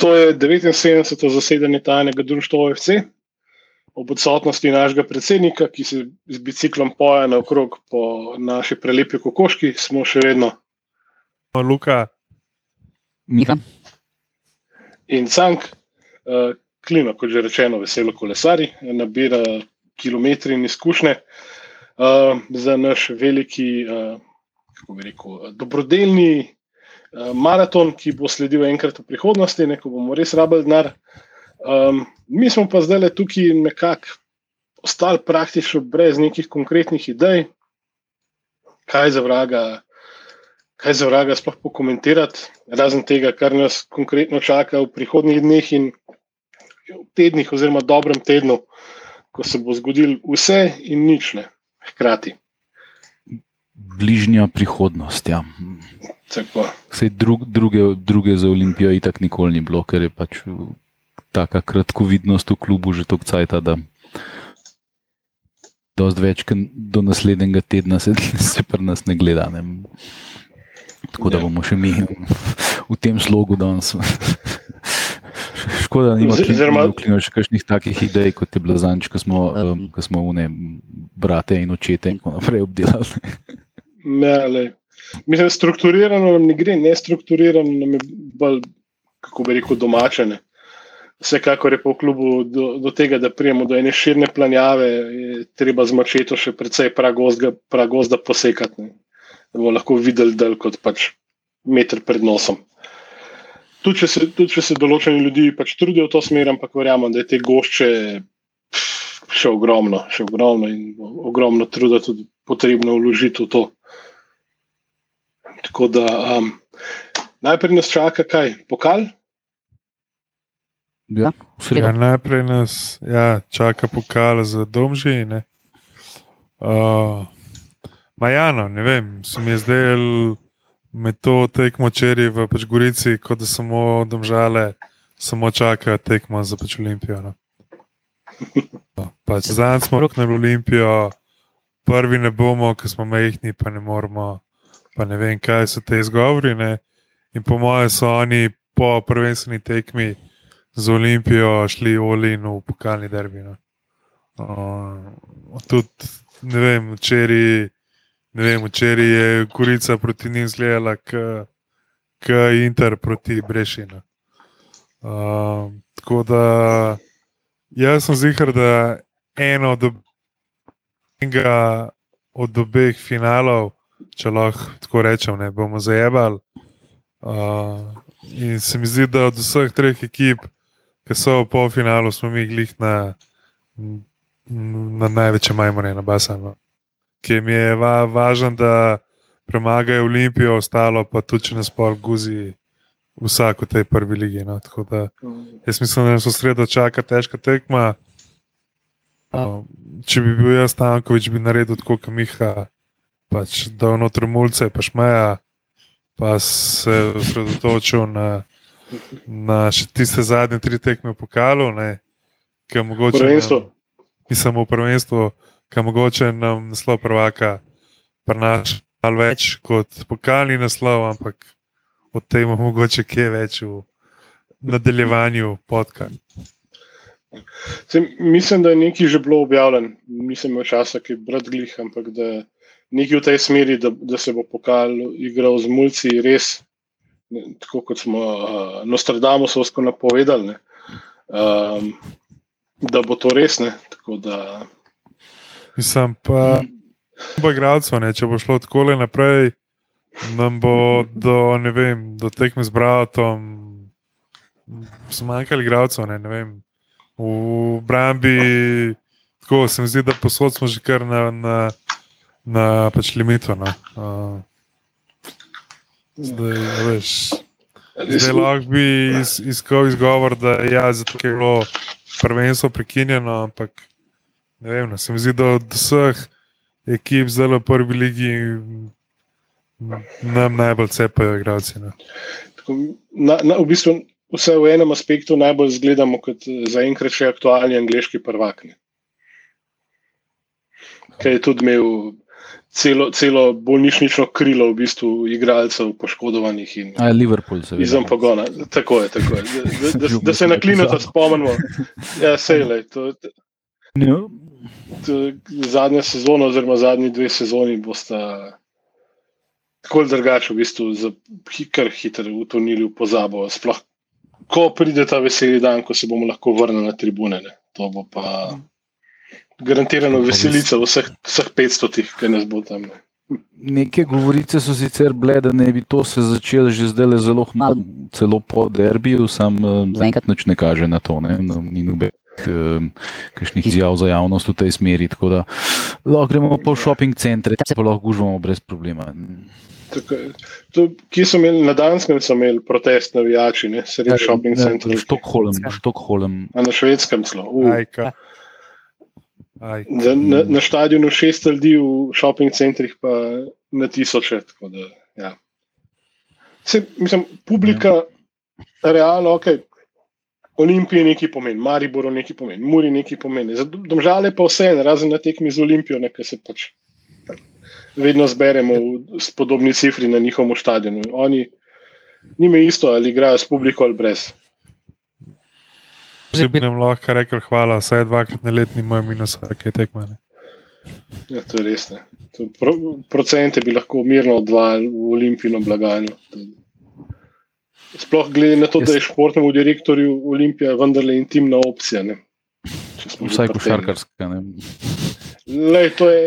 to je 79. zasedanje tajnega društva OFC, ob odsotnosti našega predsednika, ki se z biciklom poja naokrog po naši prelepi kokoški, smo še vedno. Luka, Miha. In Cank, uh, klima, kot že rečeno, veselo kolesari, nabira kilometre in izkušnje uh, za naš veliki, uh, kako bi rekel, dobrodelni maraton, ki bo sledil enkrat v prihodnosti, ne, ko bomo res rabili denar. Um, mi smo pa zdaj le tukaj nekako ostali praktično brez nekih konkretnih idej, kaj za vraga. Kaj za vraga sploh pokomentirati, razen tega, kar nas konkretno čaka v prihodnjih dneh in tednih, oziroma dobrem tednu, ko se bo zgodil vse in nič ne, hkrati. Bližnja prihodnost. Ja. Tako. Drug, druge, druge za Olimpijo itak nikoli ni bilo, ker je pač taka kratkovidnost v klubu že tako cajta, da dosti več, do naslednjega tedna se, se pri nas ne gleda. Ne. Tako da Ja. bomo še mi v tem slogu danes. Škoda, da nimamo še kakšnih takih idej, kot je bilo zanč, ko smo, um, ko smo une brate in očete in tako naprej obdelali. Ne, lej. Mislim, strukturirano nam ne gre, ne strukturirano nam je bolj, kako bi rekel, domačene. Vsekakor je po klubu do, do tega, da prijemo do ene širne planjave, treba z mačeto še precej pragozda, pragozda posekati, ne. da bomo lahko videli del kot pač meter pred nosom. Tudi če, se, tudi če se določeni ljudi pač trudijo v to smer, ampak verjamem, da je te gošče pff, še ogromno, še ogromno in ogromno truda tudi potrebno vložiti v to. Tako da um, najprej nas čaka kaj? Pokal? Ja, ja, najprej nas ja, čaka pokal za domžine. Uh, Majano, ne vem, se mi je zdel med to tekmo čeri v pač Gorici, kot da samo domžale, samo čakajo tekmo za pač Olimpijo. No. Pač Zdaj smo rok na Olimpijo, prvi ne bomo, ker smo mehni, pa ne moramo, pa ne vem, kaj so te izgovori. Ne. In po mojem so oni po prvenstveni tekmi z Olimpijo šli Olin v pokalni derbi. No. Uh, ne vem, včeraj, ne vem, včeraj je Gorica proti njim zgledala, kot Inter proti Brešinu. Uh, tako da jaz sem zihar, da eno od, enega od obeh finalov, če lahko tako rečem, ne bomo zajebali. Uh, in se mi zdi, da od vseh treh ekip, ki so v polfinalu, smo mi glih na, na največjem majmone, na Basanu. Ki mi je va, važno, da premagajo Olimpijo, ostalo pa tudi, če nas pol guzi vsak v tej prvi ligi. No. Tako da jaz mislim, da nas v sredo čaka težka tekma. Uh, če bi bil jaz Stankovič, bi naredil tako, kot Miha, pač da v notri mulce, pa šmeja, pa se osredotočil na, na še tiste zadnje tri tekme v pokalu, ne, ki mogoče. Prvenstvo. Nisem v prvenstvu, ki mogoče nam naslov prvaka prenaša malo več kot pokalni naslov, ampak od tega mogoče kje več v nadaljevanju podka. Se, mislim, da je nekaj že bilo objavljeno, nisem imel časa, ki je brat glih, ampak da je nekaj v tej smeri, da, da se bo pokal igral z mulci, res, ne, tako kot smo uh, Nostradamusovsko napovedali, ne, um, da bo to res. Ne, tako da, Mislim pa, bo igralcev, če bo šlo tako naprej, nam bo do, vem, do tekme z bratom, zmanjkali igralcev, ne, ne vem. V Brambi, tako se mi zdi, da posod smo že kar na, na, na pač limitu. No. Uh, zdaj, veš, zdaj lahko bi iz, iskal izgovor, da ja, zato, je bilo prvenstvo prekinjeno, ampak ne vem, no, se mi zdi, da od vseh ekip zdaj v prvi ligi nam najbolj cepajo igralci. No. na, na, v bistvu vse v enem aspektu najbolj zgledamo kot eh, zaenkrat še aktualni angliški prvak. Ne. Ki je tudi imel celo, celo bolnišnično krilo v bistvu igralcev poškodovanih in A je Liverpool, seveda. izven pogona. Tako je, tako je. Da, da, da, da se na klinata spomnimo. Ja, sej, lej, to, Ja. to, zadnja sezona, oziroma zadnji dve sezoni, bosta tako ali drugače v bistvu za kar hitro utonili v pozabo. Sploh, ko pride ta veseli dan, ko se bomo lahko vrnili na tribune. Ne. To bo pa garantirano veselica vseh, vseh 500, tih, ki nas bo tam. Ne. Neke govorice so sicer bile, da ne bi to se začelo že zdaj zelo malo, celo po derbiju, sam eh, zaenkrat nič ne kaže na to. Ne? No, ni nobenih eh, kakšnih izjav za javnost v tej smeri. Tako da lahko gremo po shopping centre, tam se pa lahko gužvamo brez problema. Tako. To, ki so imeli na Danskem, so imeli protest navijači, ne sredi shopping centra. Štokholm, Štokholm. A na švedskem celo. Uh. Ajka. Aj. Na, na, na stadionu šest ljudi, v shopping centrih pa na tisoče. tako Da, ja. Se, mislim, publika, ja. realno, ok. Olimpije nekaj pomeni, Maribor nekaj pomeni, Muri nekaj pomeni. Za domžale pa vse, razen na tekmi z Olimpijo, nekaj se pač vedno zberemo v, podobni cifri na njihovem stadionu. Oni, njima je isto, ali igrajo s publiko ali brez. Če bi nam lahko rekel, hvala, vsaj dvakrat na let ni moj minus, vsake tekme. ne. Ja, to je res. ne. To Pro, procente bi lahko mirno odvajali v olimpijsko blagajno. Sploh glede na to, da je športnemu direktorju Olimpija vendarle intimna opcija. Ne. Če smo že Vsaj košarkarska. ne. Lej, to, je,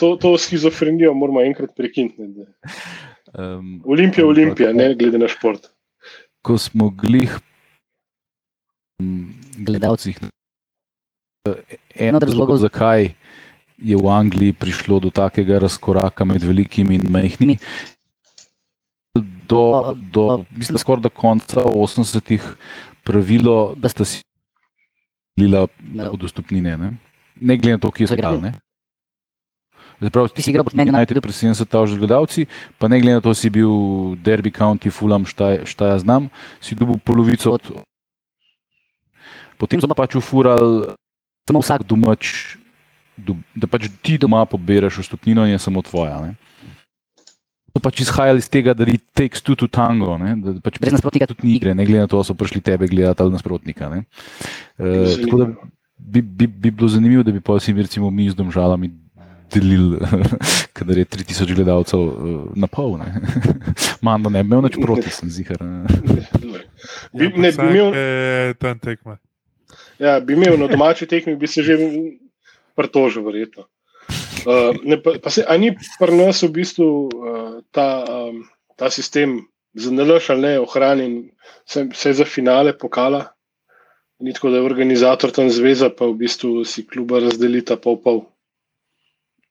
to, to schizofrenijo moramo enkrat prekiniti. Um, Olimpija je Olimpija, ne glede na šport. ko smo glih gledalcih. En od razlogov, zakaj je v Angliji prišlo do takega razkoraka med velikimi in majhnimi, do, do mislim, da skoraj do konca 80-ih pravilo, da sta si delila od dostopnine. Ne, ne glede na to, kje so igrali. prav, ti si igral proti meni, najti pri 70 tisoč gledalci, pa ne glede na to, si bil Derby County, Fulham, šta, šta jaz znam, si dobil polovico od. Potem so pa pač ufurali, samo vsak domač, do, da pač ti doma poberaš vstopnino in je samo tvoja. Ne? So pač izhajali iz tega, da ti takes two to tango, ne? da pač brez nasprotnika tudi ni igre, ne glede na to, ali so prišli tebe gledati ali nasprotnika. ne. Eh, tako da bi, bi, bi bilo zanimivo, da bi pa si recimo mi z domžalami delili, kadar je 3000 gledalcev eh, na pol. ne. Mando ne bi imel nič proti, sem zihar. ne. Bi, ne, bi, imel, je tam tekma. Ja, bi imel na domači tekmi, bi se že pritožil, verjetno. Uh, ne, pa, pa se, a ni pri nas v bistvu uh, ta, um, ta sistem za nalož ali ne ohranjen, se, se za finale pokala? Ni tako, da je organizator tam zveza, pa v bistvu si kluba razdelita pol pol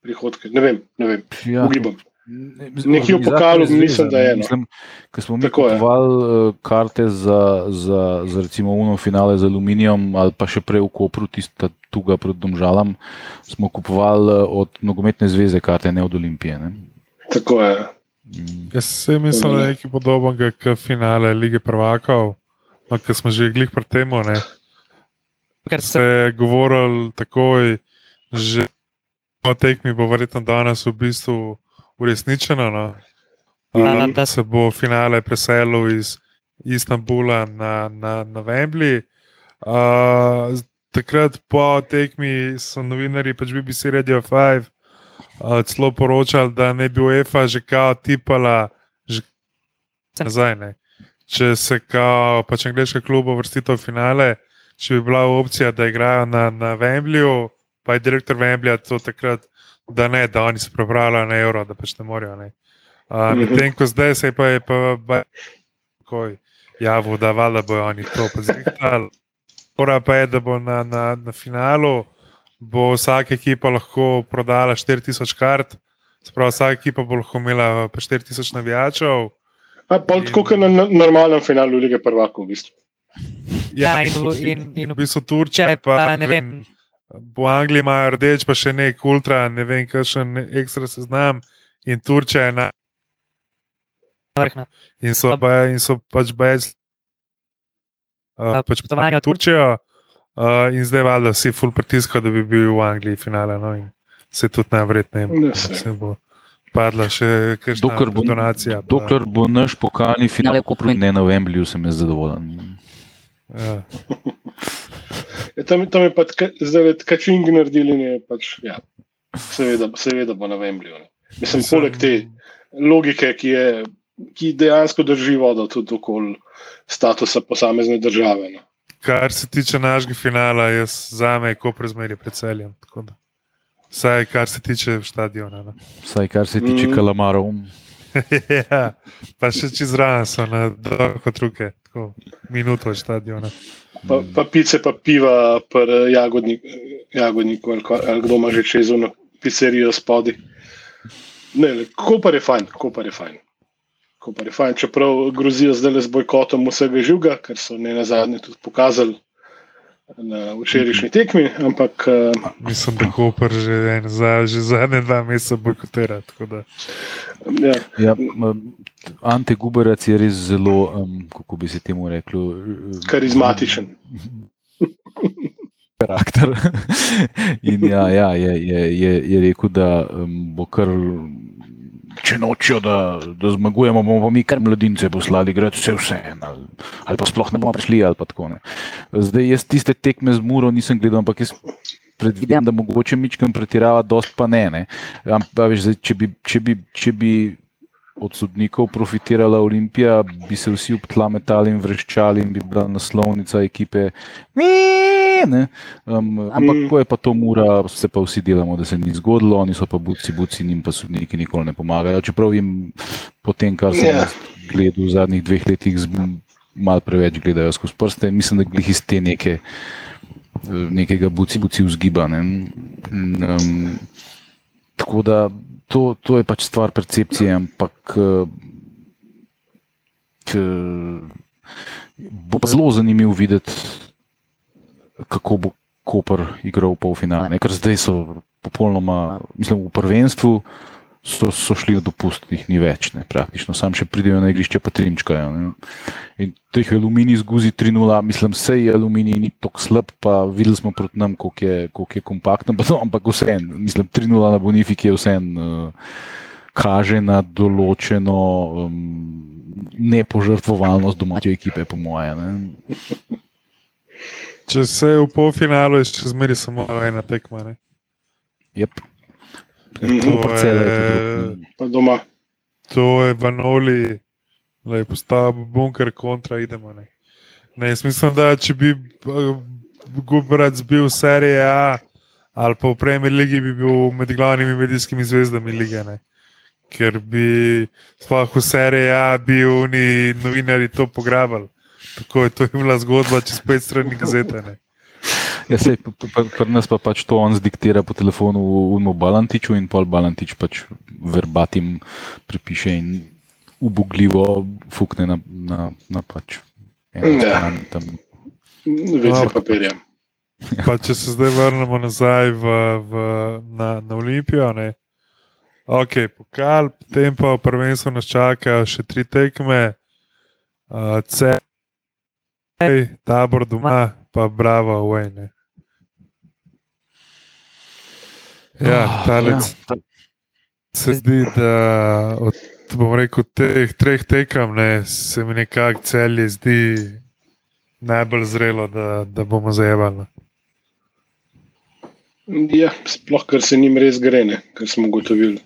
prihodke. Ne vem, ne vem, Ja. ugibam. Ne, Nekje v pokalu mislim, da je, no. Mislim, ko smo mi kupovali uh, karte za, za, za recimo uno finale z aluminijom ali pa še prej v Kopru, tista tuga pred Domžalam, smo kupovali uh, od nogometne zveze karte, ne od Olimpije. Ne? Tako je. Mm. Jaz sem mislil, da je nekaj podobnega kot finale lige prvakov, no, ker smo že glih pri tem. Ker se je govoril takoj, že o tekmi bo verjetno danes v bistvu uresničeno. No? Mhm. Da se bo finale preselil iz Istanbula na, na, na Wembley. Uh, takrat po tekmi so novinari, pač BBC Radio 5, uh, celo poročali, da ne bi UEFA že kao tipala že nazaj. Ne? Če se kao pač angliška kluba vrstita v finale, če bi bila opcija, da igrajo na, na Wembleyju, pa je direktor Wembleya to takrat, da ne, da oni se pripravljajo na evro, da pač ne morejo. Ne? Uh. Medtem ko zdaj se je pa je pa, pa takoj javil, da valjda bojo oni to pozrihtali. Pora pa je, da bo na, na, na finalu bo vsaka ekipa lahko prodala 4000 kart, sprav vsaka ekipa bo lahko imela pa 4000 navijačev. A, pa tako kot na, normalnem finalu lige prvakov, v bistvu. Ja, in, in, in v bistvu Turčija, pa ne vem, v Angliji imajo rdeč, pa še nek ultra, ne vem, kakšen ekstra seznam. In Turčija je na. vrhna. In so, ba, in so pač brez. Uh, pač potovanja v Turčijo, uh, in zdaj valjda vsi ful pritiskajo, da bi bil v Angliji finale. No, in se tudi najverjetneje Ne, saj. se bo padla še kakšna Dokler bo, donacija. pa- dokler bo naš pokalni finale, ne na Wembleyju, sem jaz zadovoljen. Ja. Ja, tam, tam je pa tka- zdaj kačing naredili in je pač, ja, seveda, seveda bo na Wembleyju. ne. Mislim, poleg te logike, ki, je, ki dejansko drži vodo tudi okoli statusa posamezne države. No. Kar se tiče našega finala, jaz za me je kot razmerje pred celjem. tako da. Vsaj kar se tiče stadiona. No. Vsaj kar se tiče Mm. kalamarov. ja, pa še čez ran so na dolgo truke, tako minuto od stadiona. Pa, pa pice, pa piva, pa jagodnik, jagodniku, ali, ali kdo ima že čez eno pizzerijo spodaj. Ne, ne, Kopar je fajn, kopar je fajn. Kopar je fajn, čeprav grozijo zdaj z bojkotom vsega živega, kar so ne na zadnje tudi pokazali na včerajšnji tekmi, ampak eh, Mislim, da Koper že, en, za, že zadnje dva meseca bojkotira. tako da. ja, Ja, Ante Guberac je res zelo, um, kako bi se temu reklo, eh, karizmatičen. karakter. In ja, ja je, je, je, je rekel, da um, bo kar. Če nočijo, da, da zmagujemo, bomo pa mi kar mladince poslali, gre vse vse. Ali, ali pa sploh ne bomo prišli, ali tako ne. Zdaj, jaz tiste tekme z Muro nisem gledal, ampak jaz predvidevam, da mogoče Mičkam pretirava, dost pa ne. ne. Ampak, veš, zdaj, če, bi, če, bi, če bi od sodnikov profitirala Olimpija, bi se vsi ob tla metali in vreščali in bi bila naslovnica ekipe. Ne, um, ampak, Mm. ko je pa to mura, se pa vsi delamo, da se ni zgodilo, oni so pa buci, buci, njim pa sodniki nikoli ne pomagajo. Čeprav jim po tem, kar sem Ja. yeah. gledal v zadnjih dveh letih, malo preveč gledajo skozi prste. Mislim, da glih iz te neke, nekega buci, buci vzgiba. Ne. Um, tako da to, to je pač stvar percepcije, ampak eh, k, bo pa zelo zanimivo videti, kako bo Koper igral v polfinale. Ker zdaj so popolnoma, mislim, v prvenstvu so, so šli na dopust, jih ni več, ne, praktično. Sam še pridejo na igrišče, pa trinčkajo. Ne. In teh aluminij zguzi 3-0, mislim, sej aluminij ni tako slab, pa videli smo proti nam, koliko je, koliko je kompaktno, pa no, ampak vseeno, mislim, 3-0 na Bonifiki je vseeno. Uh, kaže na določeno um, nepožrtvovalnost domače ekipe, po moje. Ne? Če se je v polfinalu, je še zmeraj samo ena tekma. Ne? Yep. Mhm. To je Pa doma. To je Vanoli, da je postavil bunker kontra, idemo. Ne. Ne, jaz mislim, da če bi Gubrac bil v seriji A ali pa v Premier Ligi, bi bil med glavnimi medijskimi zvezdami lige. Ne. Ker bi sploh v seriji A bi oni novinari to pograbali. Tako je to je bila zgodba čez pet strani gazete. Ne. Ja, sej, pri nas pa pač to on zdiktira po telefonu Unmo Balantiču in pol Balantič pač verbatim pripiše in ubogljivo fukne na, na, na pač. eno Ja. tam. Vece No. papirja. Pa če se zdaj vrnemo nazaj v, v, na, na Olimpijo, ne. Ok, pokal, potem pa v prvenstvu nas čakajo še tri tekme, uh, C, tabor doma, pa bravo, vojne. Ja, Ah, talec ja, se zdi, da od bom rekel, teh treh tekem ne, se mi nekako celje zdi najbolj zrelo, da, da bomo zajevali. Ja, sploh, ker se njim res gre, ne, kar smo ugotovili.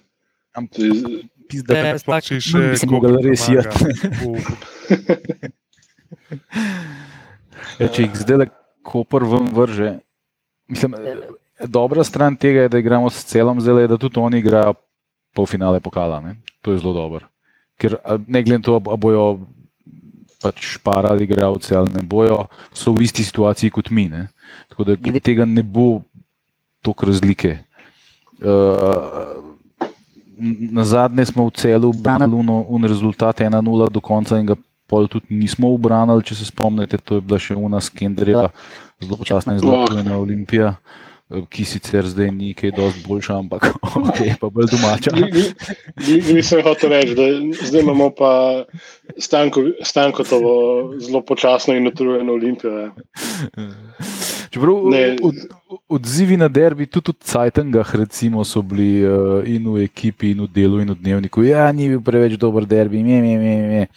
Pizda, da- Če bi še si mogel res v- Ja, če jih zdaj Koper ven vrže. Mislim, eh, dobra stran tega je, da igramo s celom zdaj, da tudi oni igrajo polfinale pokala. Ne? To je zelo dobro. Ker ne glede na to, ali bojo pač parali igralce ali ne bojo, so v isti situaciji kot mi. Ne? Tako da glede tega ne bo toliko razlike. Uh, na zadnje smo v celu branili un rezultat 1-0 do konca in ga pol tudi nismo obranili, če se spomnite, to je bila še una skenderja, zelo počasna in zelo pojena Olimpija, eh, ki sicer zdaj ni kaj dosti boljša, ampak okay, pa bolj domača. Nisem hotel reči, da zdaj imamo pa stanko, Stankotovo zelo počasno in utrujeno olimpijo. ja. Čeprav Ne. od, odzivi na derbi, tudi v Cajtangah, recimo, so bili uh, in v ekipi, in v delu, in v dnevniku. Ja, ni bil preveč dober derbi, me, me, me.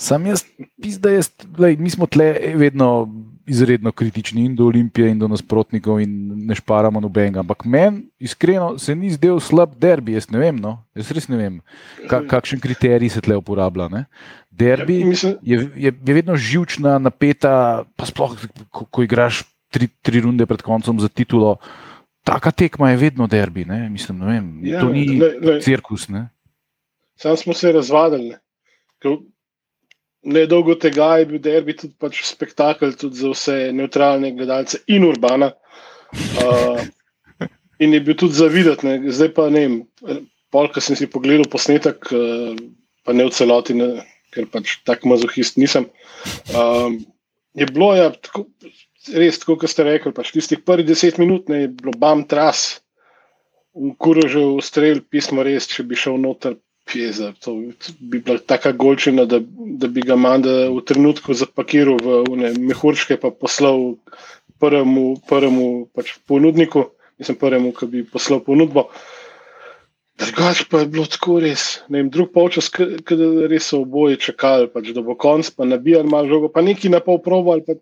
Sam jaz, pizda, jaz lej, mi smo tle vedno izredno kritični in do Olimpije, in do nasprotnikov, in ne šparamo nobenega. Ampak meni, iskreno, se ni zdel slab derbi, jaz ne vem, no? jaz res ne vem, ka, kakšen kriterij se tle uporablja. Ne? Derbi Ja, je, je, je vedno živčna, napeta, pa sploh, ko, ko igraš tri, tri runde pred koncem za titulo. Taka tekma je vedno derbi, ne? mislim, ne vem, Ja, to ni lej, lej. cirkus. Ne? Sam smo se razvadili. Ne. Ker Ne dolgo tega je bil derbi tudi pač spektakel tudi za vse neutralne gledalce in urbana. Uh, in je bil tudi za videti. ne. Zdaj pa ne vem, pol, ko sem si pogledal posnetek, uh, pa ne v celoti, ne, ker pač tak mazohist nisem. Um, je bilo ja, tako, res, tako kot ste rekli, pač tistih prvih deset minut ne, je bilo bam tras, v kurožev strel, pismo res, če bi šel noter. Pjeza, to bi bila taka golčina, da, da bi ga Manda v trenutku zapakiral v one mehurčke, pa poslal prvemu, prvemu pač ponudniku, mislim, prvemu, ki bi poslal ponudbo. Drugač pa je bilo tako res. Vem, drug polčas, kada res so oboje čakali, pač, da bo konc, pa nabijali malo žogo, pa neki na pol probo ali pa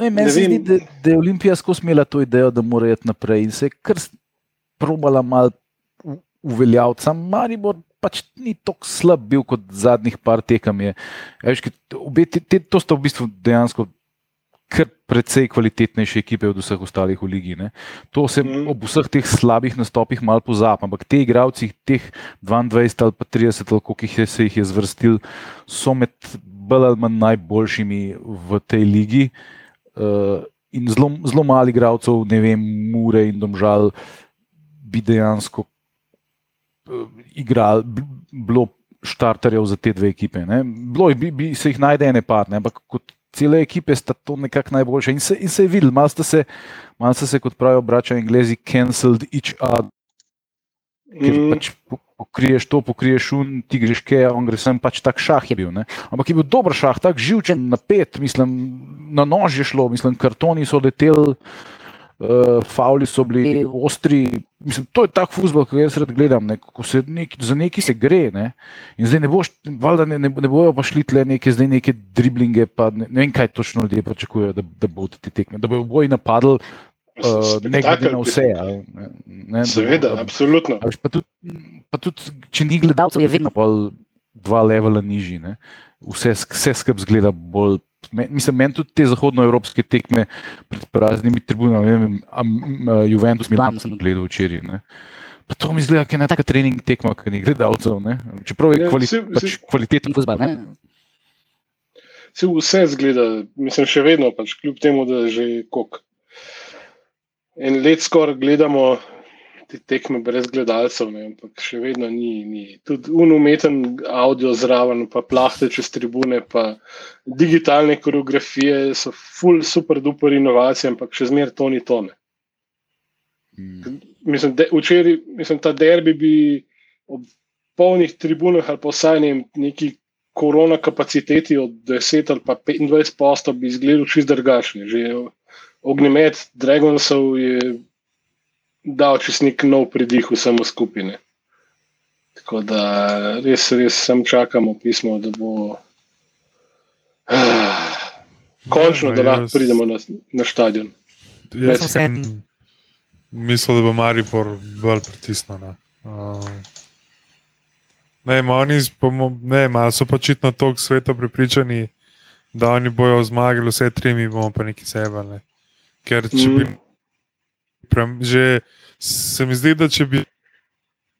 Ne, meni se zdi, da, da je Olimpija skozi imela to idejo, da mora iti naprej in se je kar probala malo uveljaviti. Sam Maribor pač ni tako slab bil kot zadnjih par tekem. Je. Veš, obe te, te, to sta v bistvu dejansko kar precej kvalitetnejše ekipe od vseh ostalih v ligi. Ne. To se Mhm. ob vseh teh slabih nastopih malo pozabi, ampak te igravci, teh 22 ali pa 30, ali koliko jih je, se jih je zvrstil, so med bolj ali manj najboljšimi v tej ligi. Uh, in zelo, zelo malo igralcev, ne vem, Mure in Domžal, bi dejansko igrali, b- bilo štarterjev za te dve ekipe. Ne. Bilo je, bi, bi se jih najde ene par, ne, ampak kot cele ekipe sta to nekako najboljše. In se, in se je videl, malo sta se, sta se, kot pravijo braća Anglezi, cancelled each other ker Mm. pač po- pokriješ to, pokriješ un, ti greš kaj, on gre sem, pač tak šah je bil. Ne? Ampak je bil dober šah, tak živčen, napet, mislim, na nož je šlo, mislim, kartoni so leteli. Uh, Favli so bili ostri. Mislim, to je tak futbol, ki ga jaz rad gledam. Ne, nek, za neki se gre. Ne, in zdaj ne, boš, valjda ne, ne, ne bojo pa šli tle neke, zdaj neke driblinge. Ne, ne vem, kaj točno ljudje pričakujejo, da, da bodo te tekme. Da bojo boji napadli, uh, ne glede na vse. a Ne, ne, da Seveda, bo- absolutno. A veš, Pa tudi, pa tudi, če ni gledalcev, je vedno pol dva levela nižji. Ne? Vse, vse skupaj zgleda bolj. Mislim, meni tudi te zahodnoevropske tekme pred praznimi tribunami, ne vem, a, a, Juventus, Milan sem gledal včeraj. ne. Pa to mi zgleda, kot je ena taka trening tekma, ki ni gledalcev. Ne? Čeprav je Ja, kvali, saj- pač kvaliteten futbol. Ne? Se vse zgleda, mislim, še vedno, pač, kljub temu, da že koliko. En let skoraj gledamo te tekme brez gledalcev, ne, ampak še vedno ni. ni. Tudi unumeten avdio zraven, pa plahte čez tribune, pa digitalne koreografije so full super duper inovacije, ampak še zmeraj to ni tone. Mm. Mislim, de, včeraj, mislim, ta derbi bi ob polnih tribunah ali pa vsaj ne neki korona kapaciteti od 10 ali pa 25 posto bi izgledal čist drugačni. Že ognjemet Dragonsov je dal čist nek nov pridih vsemu skupine. Tako da res, res sem čakamo pismo, da bo. Ah, končno, da lahko Jaz- pridemo na, na stadion. Jaz Sem sem se- mislil, da bo Maribor bolj pritisnil. Ne, uh, ne, oni ne, so pa očitno tako sveto pripričani, da oni bojo zmagali, vse tri, mi bomo pa neki sebe. Ne. Ker če bi. Mm. Prem, že se mi zdi, da če bi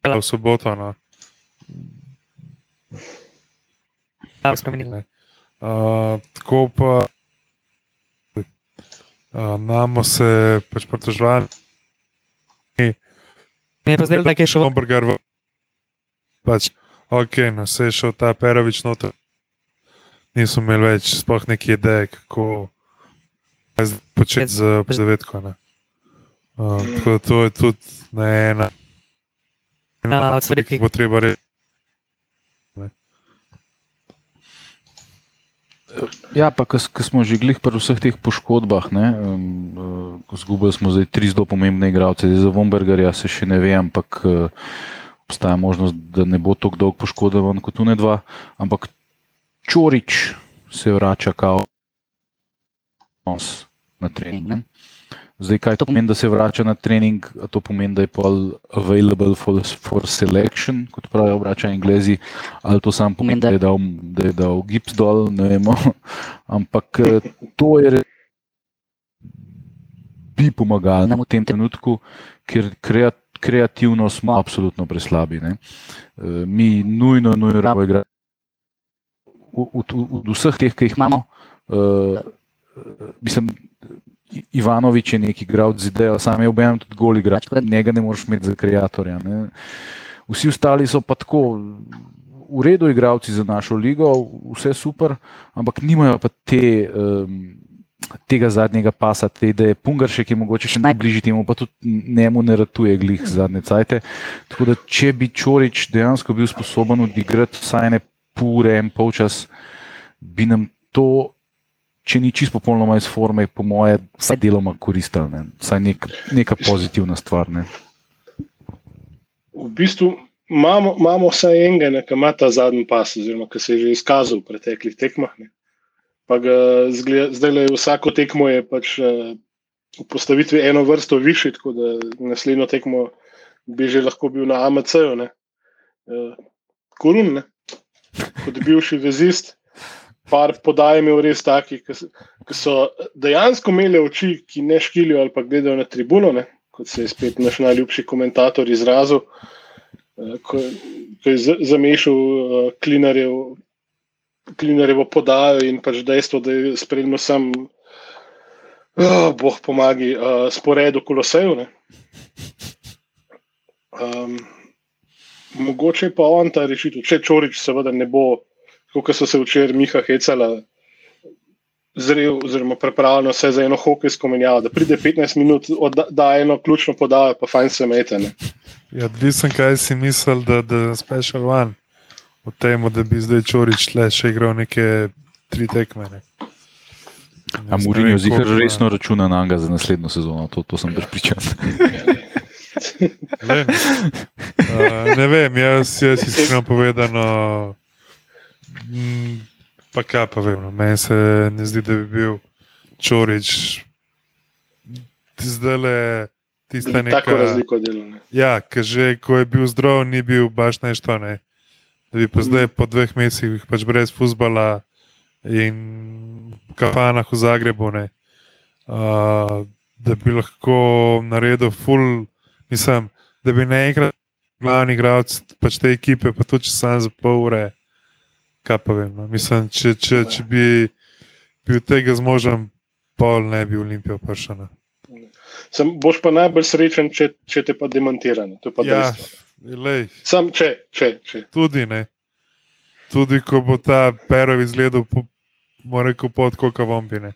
v soboto. No, Ja, spremenili. Ne. Uh, tako pa uh, namo se pač pritožvali. Mi je pa zdelo, da je. Hamburger. v- Pač, ok, no se je šel ta Perovič noter. Nismo imeli več sploh neke ideje, kako zdaj početi z zavetko. ne. Uh, tako da to je tudi ne ena. Ja, od stvari, ki ki- bo treba reči. Ja, pa ko smo že glih pri vseh teh poškodbah, ne, um, uh, Zgubili smo zdaj tri zelo pomembne igralce, zdaj za Vombergarja se še ne ve, ampak uh, obstaja možnost, da ne bo tako dolgo poškodovan kot une dva. Ampak Čorič se vrača kao nos na trening. Ne? Zdaj, kaj to pomeni, da se vrača na trening? To pomeni, da je pol available for, for selection, kot pravijo vrača Anglezi, ali to sam pomeni, da je dal, da je dal gips dol, ne vemo. Ampak eh, to je bi pomagalo nam v tem trenutku, ker kreat, kreativno smo absolutno preslabi. Ne? Eh, Mi nujno, nujno rabimo igrati. Od vseh teh, ki jih imamo, uh, mislim, Ivanovič je neki igralec z idejo, sam je obenem tudi gol igrač, tako da njega ne moreš imeti za kreatorja. Ne. Vsi ostali so pa tako v redu igralci za našo ligo, vse super, ampak nimajo pa te. Um, Tega zadnjega pasa, te, da je Pungaršek, ki je mogoče še najbližji temu, pa tudi njemu ne ratuje glih zadnje cajte. Tako da, če bi Čorič dejansko bil sposoben odigrati vsaj ne pure en polčas, bi nam to če ni čisto popolnoma iz forme, po moje, vsaj deloma koristilo, ne? vsaj nek, neka pozitivna stvar. Ne? V bistvu imamo, imamo vsaj enega, ki ima ta zadnji pas, oziroma ki se je že izkazal v preteklih tekmah. Ne. Pa ga zdaj le vsako tekmo je pač eh, v postavitvi eno vrsto više, tako da naslednjo tekmo bi že lahko bil na AMC-ju. ne. Eh, Korun, ne. kot bivši vezist. Par podaj imel res taki, ki so- dejansko imeli oči, ki ne škilijo ali pa gledajo na tribuno, ne? kot se je spet naš najljubši komentator izrazil, eh, ko, ko je zamešal uh, klinarjev, klinarjevo podajo in pač dejstvo, da je sprednjo sam, oh, boh pomagi, uh, sporedu koloseju. ne. Um, mogoče pa on ta rešitev, če Čorič seveda ne bo, kot so se včeraj Miha hecala, zrel oziroma pripravljeno vse za eno hokejsko menjavo, da pride 15 minut, odda, da eno ključno podajo, pa fajn se metene. Ja, odvisen, kaj si mislil, da je special one. V tem, da bi zdaj Čorič le še igral neke tri tekme. Ne. A Mourinho zihar resno računa na njega za naslednjo sezono, to, to sem pripričan. Ne, uh, ne vem, jaz, jaz iskreno povedano. Mm, Pa kaj pa vem, no, meni se ne zdi, da bi bil Čorič zdaj le tista Da bi Tako razliko delal. Ja, ker že ko je bil zdrav, ni bil baš nešto. Ne. Da bi pa zdaj po dveh mesecih pač brez futbola in kafanah v Zagrebu, ne, uh, da bi lahko naredil full, mislim, da bi naenkrat glavni igralec pač te ekipe, pa tudi če sam za pol ure. Kaj pa vem, no. mislim, če, če, če bi bil tega zmožen, pol ne bi Olimpijo prišel. ne. Sem, boš pa najbolj srečen, če, če te pa demantira. pa Ja, lej, Sam če, če, če. tudi ne. Tudi ko bo ta perov izgledal, po- mora rekel pod koka vombine.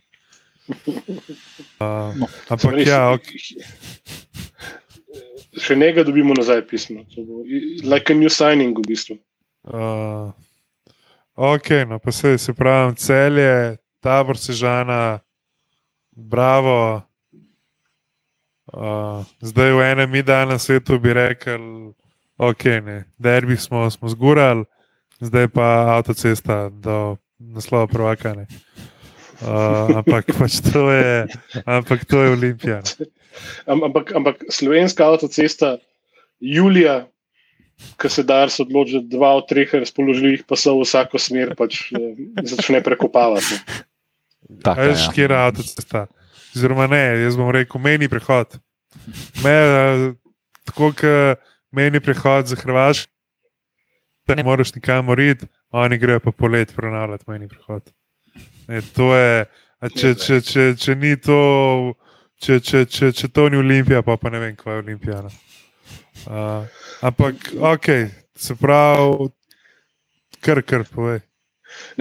Uh, No, ampak Res, ja, ok, Še nekaj dobimo nazaj pismo. To bo i- Like a new signing v bistvu. uh, ok, no pa se, se pravi, celje, tabor sežana, bravo. Uh, zdaj v enem idealnem svetu bi rekel, ok, ne, derbi smo, smo zgurali, zdaj pa avtocesta do naslova prvaka. ne. Uh, ampak pač to je, ampak to je Olimpija. Am- Ampak, ampak slovenska avtocesta, Julija, ki se Dars odloči, da dva od treh razpoložljivih pasov v vsako smer pač, eh, začne prekopavati. Taka, Veš, ja. kje je avtocesta. Oziroma, ne, jaz bom rekel, meni prehod. Me, eh, tako kot meni prehod za Hrvaško, da ne moreš nikamor iti, oni grejo pa polet prenavljati meni prehod. Ne, to je, a če, če, če, če ni to, če, če, če, če to ni Olimpija, pa, pa ne vem, kaj je Olimpija. Uh, ampak, ok, se pravi, kar kar povej.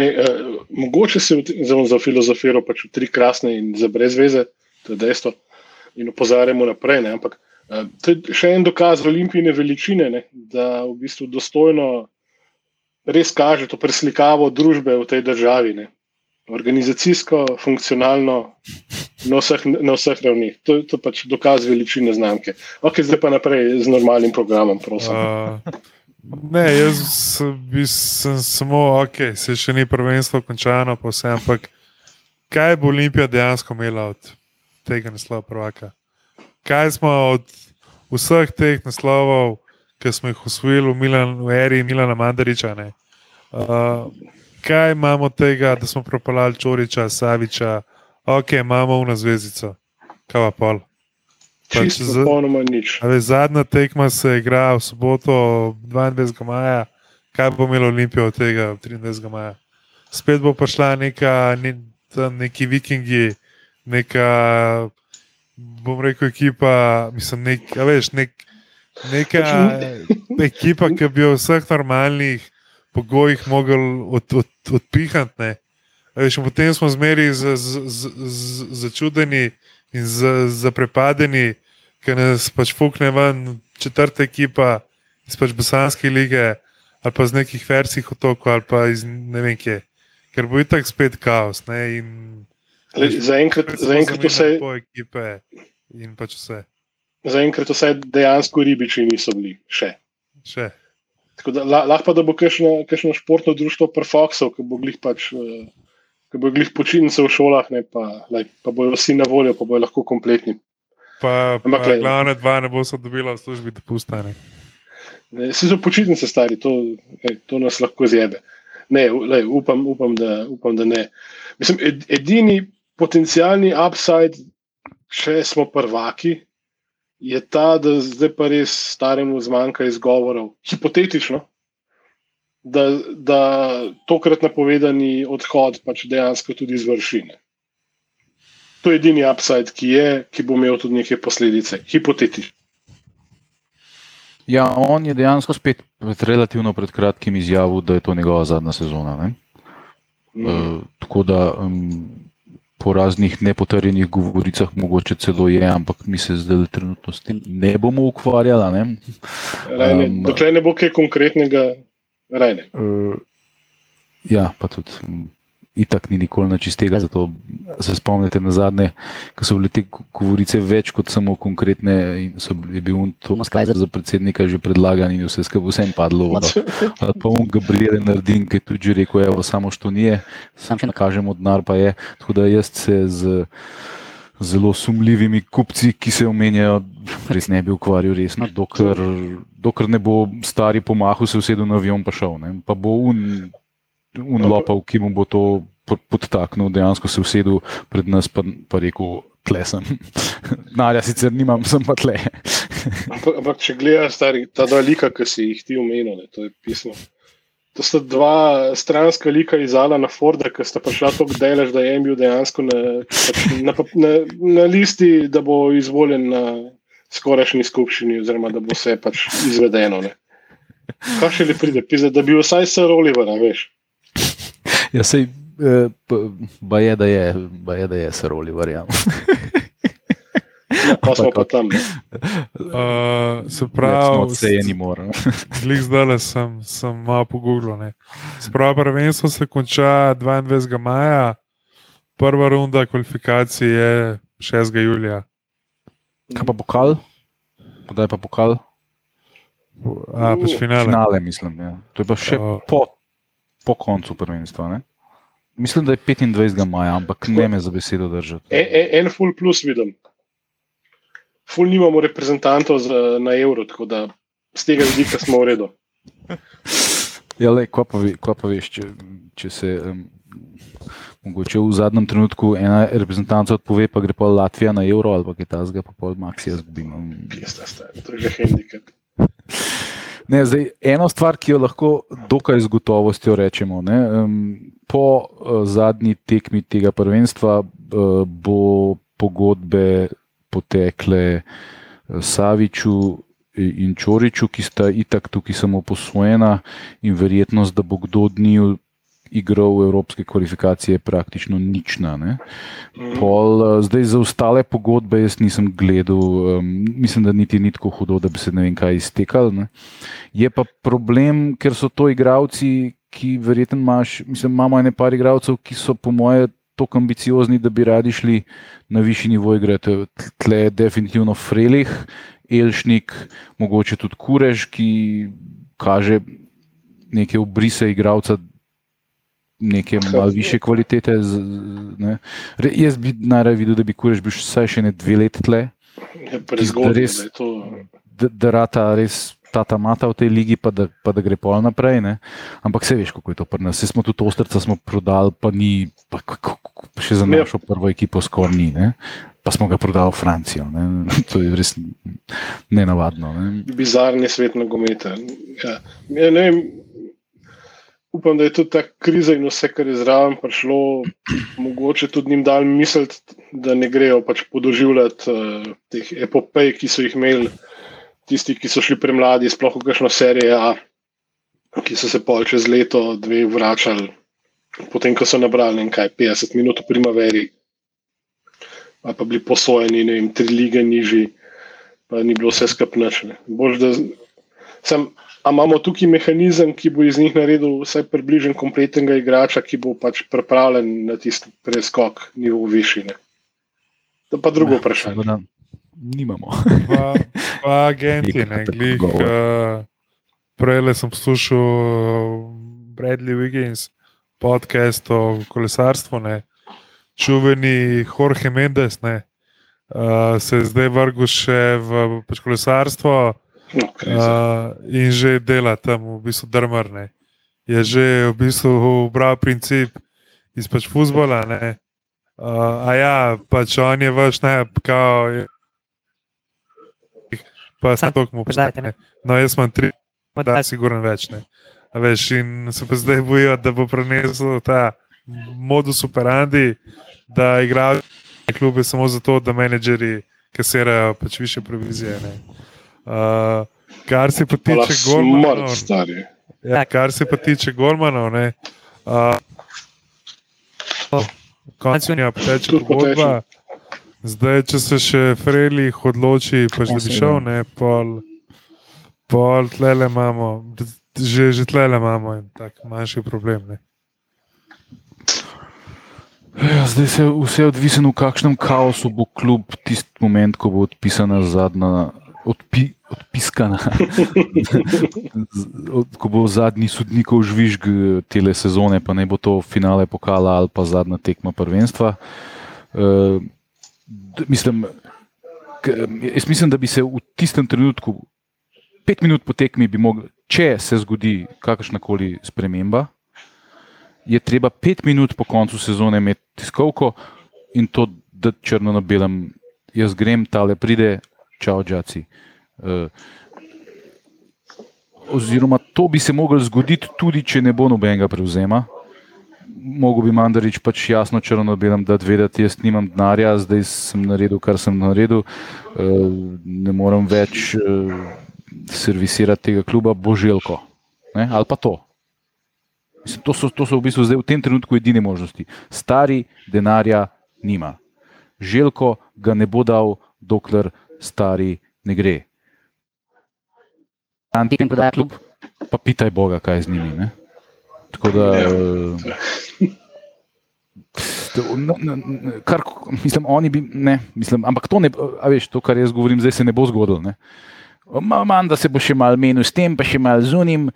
Ne, uh, mogoče se zelo za filozofijo pač v tri krasne in za brez veze, to je dejstvo, in opozarjamo naprej. Ne, ampak uh, to je še en dokaz olimpijske veličine, ne, da v bistvu dostojno res kaže to preslikavo družbe v tej državi. Ne. Organizacijsko, funkcionalno, na vseh, na vseh ravnih. To, je pač dokaz veličine znamke. Ok, zdaj pa naprej z normalnim programom, prosim. Uh, ne, jaz bi- sem samo, ok, se še ni prvenstvo končano, pa vse, ampak kaj bo Olimpija dejansko imela od tega naslova prvaka? Kaj smo od vseh teh naslovov, ki smo jih usvojili v, Milan, v eri Milana Mandariča, ne? Uh, kaj imamo od tega, da smo propalali Čoriča, Saviča, ok, imamo v zvezdico, kaj pa pol. pač Čisto z- popolnoma nič. A veš, zadnja tekma se igra v soboto, 22. maja. Kaj bo imelo Olimpijo od tega 23. maja? Spet bo prišla neka, ne, neki vikingi, neka, bom rekel, ekipa, mislim, nek, veš, nek, neka ekipa, ki bi jo v vseh normalnih pogojih mogel od, od, odpihati. ne. Veš, potem smo zmeri začudeni in za- zaprepadeni, ker nas pač fukne ven četrta ekipa iz pač Bosanske lige ali pa z nekih verskih otokov ali pa iz ne vem kje. Ker bo itak spet kaos. Ne, in, Glej, Zaenkrat spet se bo zaenkrat zamenjalo vse, ekipe in pač vse. zaenkrat vse dejansko ribiči niso bili še. Še. Tako da la- lahko pa, da bo kakšno, kakšno športno društvo Perfoxov, ki bo glih pač. eh, Ki bo glih počitnice v šolah, ne, pa, lej, pa bojo vsi na voljo, pa bojo lahko kompletni. Pa, pa Ampak, glej. glavne dva ne bo so dobila v službi dopusta. Ne. Ne, Vsi so počitnice stari, to, ej, to nas lahko zjebe. Ne, lej, upam, upam, da, upam, da ne. Mislim, ed, edini potencijalni upside, če smo prvaki, je ta, da zdaj pa res staremu zmanjka izgovorov. Hipotetično, da, da tokrat napovedani odhod pač dejansko tudi izvrši. ne. To je edini upside, ki je, ki bo imel tudi neke posledice. Hipotetično. Ja, on je dejansko spet pred, relativno pred kratkim izjavil, da je to njegova zadnja sezona. Ne? Mm. Uh, tako da um, po raznih nepotrjenih govoricah, mogoče celo je, ampak mi se zdaj trenutno s tem ne bomo ukvarjali. Ne? Rajne, Um, dokler ne bo kaj konkretnega, rajne. Uh, ja, pa tudi. Itak ni nikoli nič iz tega, zato se spomnite na zadnje, ko so bile te go- govorice več kot samo konkretne. in so bili- Je bil Tomas Kajzer za predsednika že predlagan in vse skupaj vsem padlo. Pa on Gabriel Nardin, ki je tudi že rekel, evo, samo što nije, sam še nakažemo denar, pa je. Tako da jaz se z zelo sumljivimi kupci, ki se omenjajo, res ne bi ukvarjal resno, dokler, dokler ne bo stari pomahal, se usedel na avion pa šel. Ne. Pa bo un, un lopal, ki mu bo to pod- podtaknil, dejansko se usedel pred nas pa rekel, tle sem. Narja sicer nimam, sem pa tle. Ampak, ampak če gledaš stari, ta dva lika, ki si jih ti omenil, ne, to je pismo. To sta dva stranska lika iz Alana Forda, ki sta prišla tako daleč, da je en bil dejansko na, pač na, na, na listi, da bo izvoljen na skorajšnji skupščini, oziroma da bo vse pač izvedeno. Ne. Kaj še le pride, pizde, da bi vsaj se Oliver, veš. Ja, sej, eh, pa- ba je, da je, ba je, da je ser Oliver. Ja. Ja, pa smo pa tam. Uh, se Let's pravi, not say anymore. ne. Glej, zdaj sem, sem malo pogooglil. Spravo prvenstvo se konča 22. maja, prva runda kvalifikacij je 6. julija. Kaj pa pokal? Kdaj pa pokal? A, pač finale. Finale, mislim. Ja. To je pa še Uh, po, po koncu prvenstva. Ne? Mislim, da je 25. maja, ampak ne me za besedo držati. En, en, en full plus vidim. Full nimamo reprezentantov za, na evro, tako da z tega vidika smo v redu. Ja, le, kva pa, ve, kva pa veš, če, če se um, mogoče v zadnjem trenutku ena reprezentanca odpove, pa gre pa Latvija na evro ali pa kaj tasga, pa pol Maxija zgubimo. Pista, stari, to je že handicap. Ne, zdaj, eno stvar, ki jo lahko dokaj z gotovostjo rečemo. Ne, um, po uh, zadnji tekmi tega prvenstva uh, bo pogodbe potekle uh, Saviču in Čoriču, ki sta itak tukaj samo posvojena, in verjetnost, da bo kdo od njiju igral v evropske kvalifikacije, je praktično nična. Ne. Pol, eh, zdaj za ostale pogodbe jaz nisem gledal, um, mislim, da niti ni tako hudo, da bi se ne vem kaj iztekali. Ne. Je pa problem, ker so to igravci, ki verjetno imaš, mislim, imamo ene par igralcev, ki so po moje tako ambiciozni, da bi radi šli na višji nivo igre. Tle je definitivno Frelih, Elšnik, mogoče tudi Kurež, ki kaže neke obrise igralca. Neke malo više kvalitete. z- Ne. Re, jaz bi najraje videl, da bi Kurež bil vsaj še ne dve leti tle, Je prezgodaj, res- da je to. da, da rata res tata mata v tej ligi, pa da, pa da gre pol naprej. Ne? Ampak se veš, kako je to pri nas. Saj smo tudi ostrca smo prodali, pa ni, pa, še za Ja. našo prvo ekipo skoraj ni. Ne? Pa smo ga prodali v Francijo. Ne? To je res nenavadno. Ne? bizarni svet nogometa. Ja. Ja, ne vem, upam, da je tudi ta kriza in vse, kar je zraven prišlo, mogoče tudi njim dal misliti, da ne grejo pač podoživljati uh, teh epopej, ki so jih imeli tisti, ki so šli premladi, sploh v kakšno serijo, A, ki so se pol čez leto, dve vračali, potem ko so nabrali ne vem kaj 50 minut v primaveri. Ali pa bili posojeni, ne vem, tri lige nižji, pa ni bilo vse skupaj. Sem, a imamo tukaj mehanizem, ki bo iz njih naredil vsaj približen kompletnega igrača, ki bo pač pripravljen na tisti preskok, nivo višine. To pa drugo vprašanje. Seveda Nimamo. Pa, pa agenti, ne, glih. Uh, Prej sem poslušal Bradley Wiggins podcast o kolesarstvu, ne. čuveni Jorge Mendes, ne. Uh, se je zdaj vrgel še v pač kolesarstvo. Uh, in že dela tam, v bistvu drmrne. Je že v bistvu ubral princip iz pač futbola. ne. Uh, a ja, pač on je vaš je, pa se to mu ne? No, jaz imam tri, da, sigurno več. Ne. A Veš, in se pa zdaj bojijo, da bo prenesel ta modus operandi, da igrajo klube samo zato, da menedžeri kasirajo pač više provizije. ne. Uh, kar se pa tiče golmanov, smrt, ja, kar se pa tiče golmanov, ne. Uh, Končanja poteče Tudi pogodba. Zdaj, če se še Frelih odloči, pač, Ja, da bi šel, ne, pol, pol tlele imamo, že, že tlele imamo en tak manjši problem. Ne. Ja, zdaj se vse odvisno, v kakšnem kaosu bo klub tisti moment, ko bo odpisana zadnja. Odpi, odpiskana, ko bo zadnji sodnikov žvižg te sezone, pa ne bo to finale pokala ali pa zadnja tekma prvenstva. Uh, mislim, jaz mislim, da bi se v tistem trenutku, pet minut po tekmi, bi mogli, če se zgodi kakršna koli sprememba, je treba pet minut po koncu sezone imeti tiskovko in to, da črno na belem, jaz grem, tale pride, čau, džaci. Uh, oziroma, to bi se lahko zgoditi tudi, če ne bo nobenega prevzema. Mogoče bi Mandarič pač jasno črno na belem dati vedeti, jaz nimam denarja, zdaj sem naredil, kar sem naredil, uh, ne morem več uh, servisirati tega kluba, bo želko. Ne? Ali pa to. Mislim, to, so, to so v bistvu zdaj v tem trenutku edine možnosti. Stari denarja nima. Željko ga ne bo dal, dokler stari ne gre. Pikem prodaja klub. Pa pitaj Boga, kaj je z njimi. Ne? Tako da. Ja. eh, n- n- n- Kar, mislim, oni bi, ne, mislim, ampak to ne, a veš, to, kar jaz govorim, zdaj se ne bo zgodilo. Ne. Ma- Manj, da se bo še malo menil s tem, pa še malo z unim.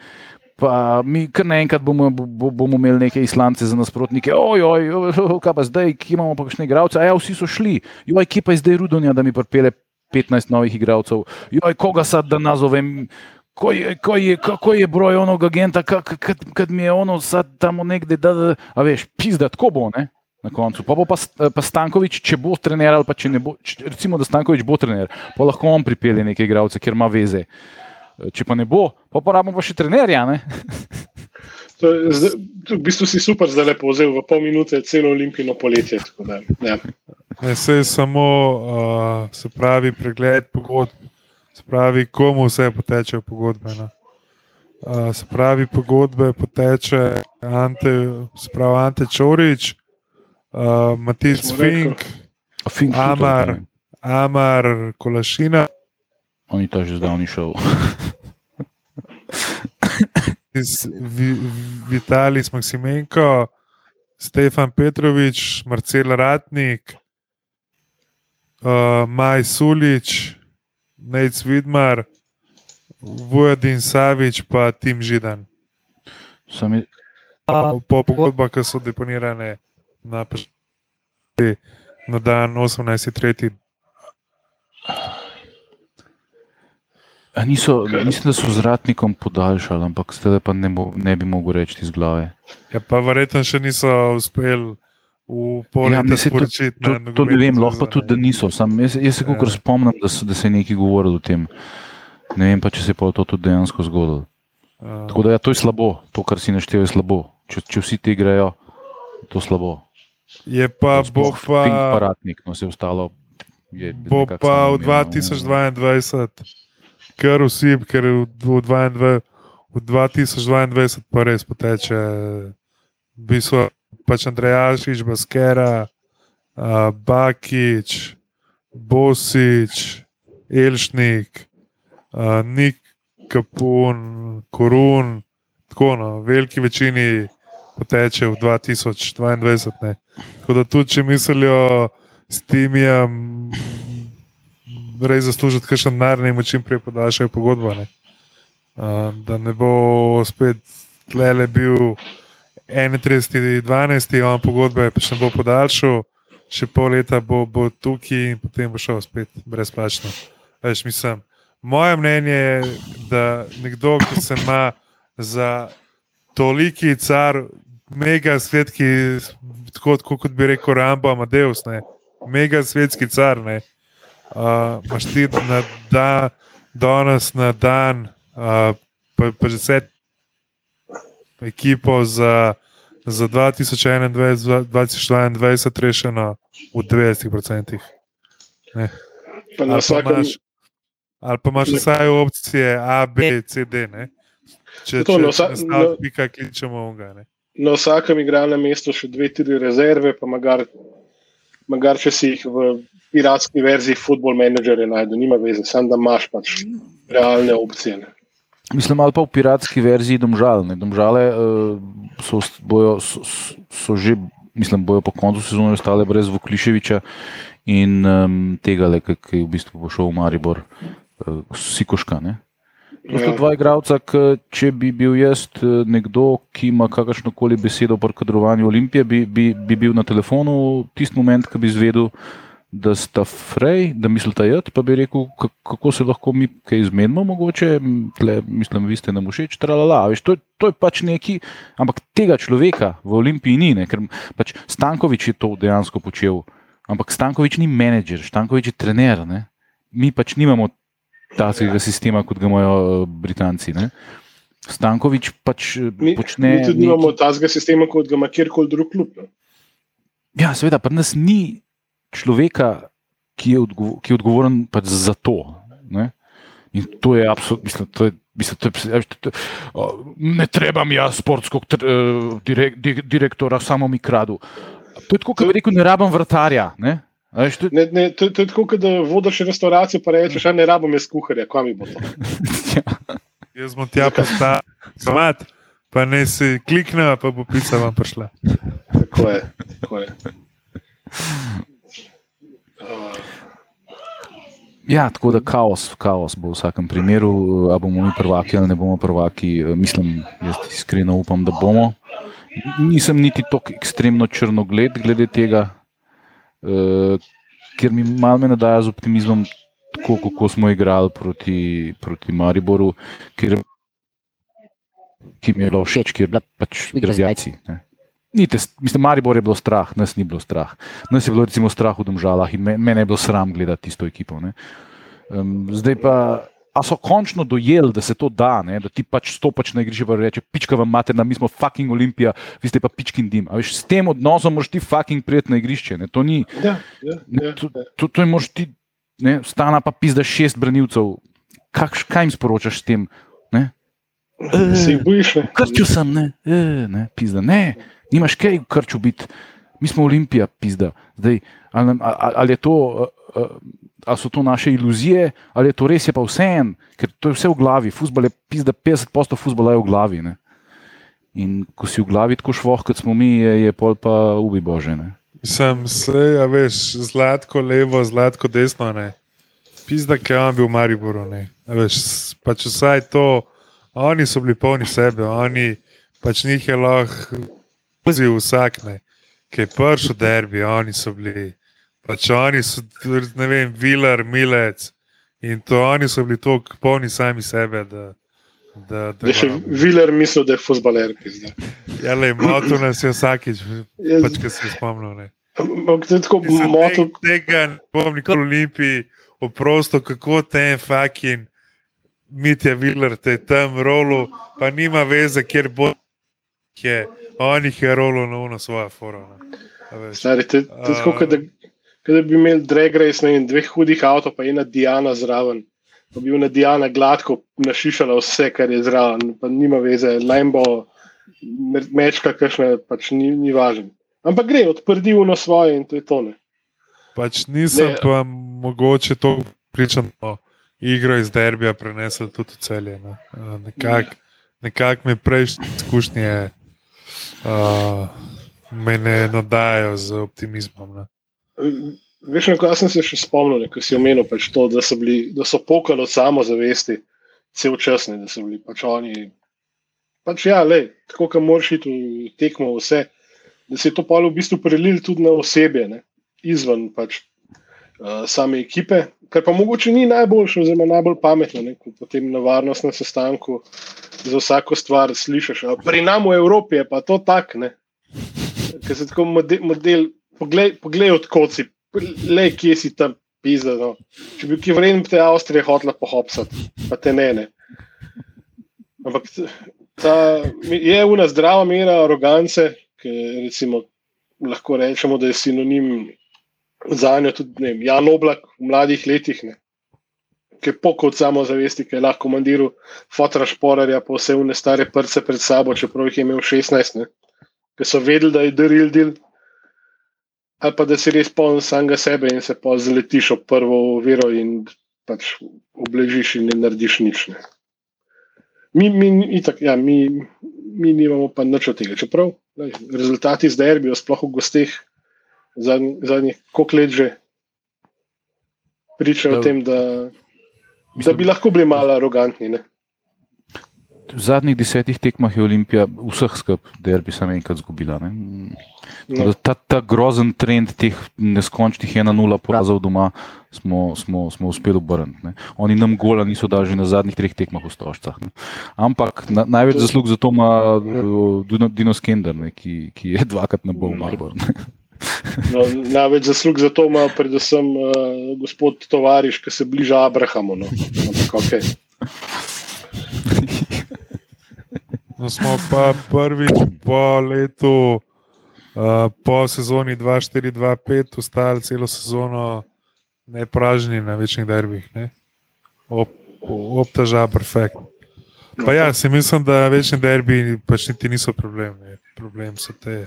Pa mi kar naenkrat bomo, bo, bomo imeli neke islance za nasprotnike. Ojoj, oj, kaj pa zdaj, ki imamo pa kakšne igralce, a ja, vsi so šli. Joj, kje pa je zdaj Rudonja, da mi pripele 15 novih igralcev. Joj, koga sad da nazovem, ko je, ko je, kako je broj onoga agenta, kad mi je ono sad tamo negde, da, da, a veš, pizda, tako bo, ne? Na koncu. Pa bo pa, pa Stankovič, če bo trener ali pa če ne bo, če, recimo, da Stankovič bo trener, pa lahko on pripelje neke igralce, ker ima veze. Če pa ne bo, pa porabimo pa še trenerja. Ne? To zdaj- V bistvu si super zdaj lepo vzel v pol minute celo olimpijsko poletje. tako Da, ja. Ne, se je samo, uh, se pravi, pregled pogodb, se pravi, komu vse potečejo pogodbe. No. Uh, se pravi, pogodbe poteče Ante, se pravi, Ante Čorič, uh, Matic. Fink, Fink, Amar, Amar Kolašina, On je ta že zdavni šel. Vi- Vitalis Maksimenko, Stefan Petrovič, Marcel Ratnik, uh, Maj Sulič, Nec Vidmar, Vojadin Savič, pa Tim Židan. Sami, Po, po pogodbah, ki so deponirane na, na dan 18.3. a niso, mislim, da so z ratnikom podaljšali, ampak zdaj pa ne, bo, ne bi mogel reči iz glave. Ja, pa verjetno še niso uspeli Ja, mislim, to- sporočiti. To, to ne vem, lahko pa tudi, da ne. niso. Sam, jaz, jaz se kot Ja. spomnim, da, so, da se je nekaj govorilo o tem. Ne vem pa, če se je to tudi dejansko zgodilo. Uh, Tako da ja, to je slabo, to, kar si naštel, je slabo. Če, če vsi ti grejo, je to slabo. je pa, bo Sploh Fink pa, paratnik, no vse ostalo. Je bo pa v samoumevno. 2022, kar vsi, ker v, v, 22, v 2022 pa res poteče. V bistvu pač Andrejašič, Baskera, uh, Bakič, Bosič, Elšnik, uh, Nik Kapun, Korun, tako no, v veliki večini poteče v 2022. Ne. Tako da tudi, če mislijo s timijem, res zaslužiti kakšen denar, ne jim čim prej podaljšajo pogodbo. Ne. Uh, da ne bo spet tlele bil 31.12. on pogodbe, pač ne bo podaljšal, še pol leta bo, bo tukaj in potem bo šel spet brezplačno. Veš, mislim, moje mnenje je, da nekdo, ki se ima za toliki car, mega svetki, tako, tako kot bi rekel Rambo, Amadeus, ne, mega svetski car. Ne, uh, Máš ti na dan, danes na dan, uh, pa, pa že vse ekipo za, za 2021-2022 rešeno v 90%. Pa na vsakem, imaš, ali pa imaš vsaj opcije A, B, C, D. Ne? Če To če na vsa- če na- nastav pika kličemo onga. Ne? na vsakem igralnem mestu še dve, tri rezerve, pa magar, magar če si jih v piratski verziji Football Managerja najde, nima veze, samo da imaš pač realne opcije. Ne. Mislim, ali pa v piratski verziji domžal. Ne. Domžale uh, so, bojo, so, so- so že, mislim, bojo po koncu sezone ostale brez Vukliševiča in um, tega, le, ki je v bistvu pošel v Maribor, uh, Sikoška. Ne. To sta Ja. dva igralca, če bi bil jaz eh, nekdo, ki ima kakršno koli besedo o kadrovanju Olimpije, bi, bi, bi bil na telefonu tisti moment, ki bi izvedel, da sta frej, da mislita jed, pa bi rekel, ka- kako se lahko mi kaj izmenimo, mogoče, tle, mislim, vi ste nam všeč, tralala. Veš, to, to je pač neki, ampak tega človeka v Olimpiji ni, ne, ker pač Stankovič je to dejansko počel, ampak Stankovič ni menedžer, Stankovič je trener. Ne. Mi pač nimamo takega sistema, kot ga imajo eh, Britanci. Ne. Stankovič pač eh, Mi, počne. mi tudi neki- nimamo tazga sistema, kot ga ima kjerkoli drug klub. Ne. Ja, seveda, pri nas ni človeka, ki je, odgo ki je odgovoren pač za to. Ne? In to je absolutno, mislim, to je. Mislim, to je, a veš, to je, ne trebam jaz eh, direk, di- direktora, samo mi kradu. To je tako, kot bi rekel, ne rabim vrtarja. Ne? A Veš, to, Ne, ne, to, to je tako, kot da vodiš restavracijo, pa rečeš, da ne rabim jaz kuharja, kam mi bo to. ja. Jaz bom tja postavil, smat, pa ne si klikne, pa bo pica vam prišla. Tako je. Tako je. Ja, tako da kaos, kaos bo v vsakem primeru. A bomo mi prvaki ali ne bomo prvaki, eh, mislim, jaz iskreno upam, da bomo. Nisem niti tako ekstremno črnogled glede tega, uh, ker mi malo me nadaja z optimizmom, tako kako smo igrali proti, proti Mariboru, ker, ki mi je bilo všeč, ker je bila pač Igra radiacija. Nite, mislim, Maribor je bilo strah, nas ni bilo strah. Nas je bilo recimo strah v Domžalah in me, mene je bilo sram gledati tisto ekipo. ne. Um, zdaj pa, a so končno dojeli, da se to da, ne? da ti pač stopaš na igrišče in reče: pička vam materna, mi smo fucking Olimpija, vi ste pa pičkin dim. A veš, s tem odnosom moraš ti fucking prijeti na igrišče. Ne? To ni, ja, ja, ja, to, to, to je mož ti, ne, stana pa pizda šest branilcev. Kakš, kaj jim sporočaš s tem? Ne? Se jih bojiš? Krčil sem, ne, e, ne, pizda, ne, nimaš kaj v krču biti. Mi smo Olimpija, pizda. Zdaj, ali, ali, to, ali so to naše iluzije, ali je to res, je pa vse en, ker to je vse v glavi. Fusbal je pizda, 50% fusbala je v glavi. Ne. In ko si v glavi tako švoh, kot smo mi, je, je pol pa ubi bože. Ne? Sem se, a veš, zlatko levo, zlatko desno. Ne. Pizda, ki je on bil v Mariboru. Ne. Veš, pač vsaj to, oni so bili polni sebe, oni pač njih je lahko vzel vsak, ne. ki je prišel derbi, oni so bili. Pač oni so, ne vem, Vilar, Milec in to oni so bili tako polni sami sebe. Da, da, da Da še Viler mislil, da je fusbaler. Ja, le, moto nas je vsakič, pač, ki se spomnil. Ne. Ampak to je tako moto. te- Tega ne bom nikoli v Olimpiji oprostil, kako te fucking Mitja Viler te tam rolo, pa nima veze, kjer bo je. On jih je rolo na uno svojo forum. Stari, to, je- to je tako, kot da, kot da bi imeli drag race, ne vem, dveh hudih avtomobilov, pa ena Diana zraven. Pa bi ena Diana gladko našišala vse, kar je zraven, pa nima veze, Lambo, mer- mečka, kakšna, pač ni, ni važen. Ampak gre, odprdi uno svoje in to je to. Ne. Pač nisem Ne. pa mogoče to pričam o igro iz derbija prenesel tudi v celje. Ne. Nekako nekak me prejšnje izkušnje uh, me ne nadajo z optimizmom. Ne. Veš, na kaj sem se še spomnil, ko si omenil, pač to, da so, bili, da so pokali od samozavesti, cel čas, ne, da so bili pač oni. Pač ja, lej, tako kot moraš iti v tekmo, vse, da se je to pa v bistvu prelil tudi na osebje, ne, izven pač, uh, same ekipe, kar pa mogoče ni najboljše, oziroma najbolj pametno, ne, ko potem na varnostnem sestanku za vsako stvar slišiš. "A Pri nam v Evropi je pa to tak, ne. Ker se tako model, model poglej, poglej odkot si, le kje si tam pisa. No. Če bi ki vreden te Avstrije hotela pohopsati, pa te ne. ne. Ampak ta, je ena zdrava mera arogance, ki recimo, lahko rečemo, da je sinonim za njo tudi ne, Jan Oblak v mladih letih. Ne. Ki je pokot samozavesti, ki je lahko komandiral fotra šporarja, pa vse vne stare prce pred sabo, čeprav jih je imel 16, ne. ki so vedeli, da je daril del. Ali pa da si res poln samega sebe in se pa zletiš ob prvo vero in pač obležiš in ne narediš nič. Ne. Mi, mi, itak, ja, mi, mi nimamo pa nič od tega. Čeprav lej, rezultati z derbijo, sploh v gosteh, zadnjih, zadnjih koliko let že pričajo o tem, da, da bi lahko bili malo arogantni. Ne. V zadnjih desetih tekmah je Olimpija vseh skupaj derbi samo enkrat izgubila. No. Ta, ta grozen trend teh neskončnih 1-0 porazov doma smo, smo, smo uspeli obrniti. Oni nam gola niso dali že na zadnjih treh tekmah v Stožcah. ne. Ampak na, največ zaslug za to ima uh, Dino- Skender, ne, ki, ki je dvakrat na bol Maribor. No, največ zaslug za to ima predvsem uh, gospod Tovariš, ki se bliža Abrahamu. No. Ampak, okay. No, smo pa prvič po letu, uh, po sezoni 2-4-2-5, ustali celo sezono nepražni na večjih derbih. Ne? Ob, obtaža, perfekt. Pa ja, si mislim, da večni derbi pač niti niso problem. Ne? Problem so te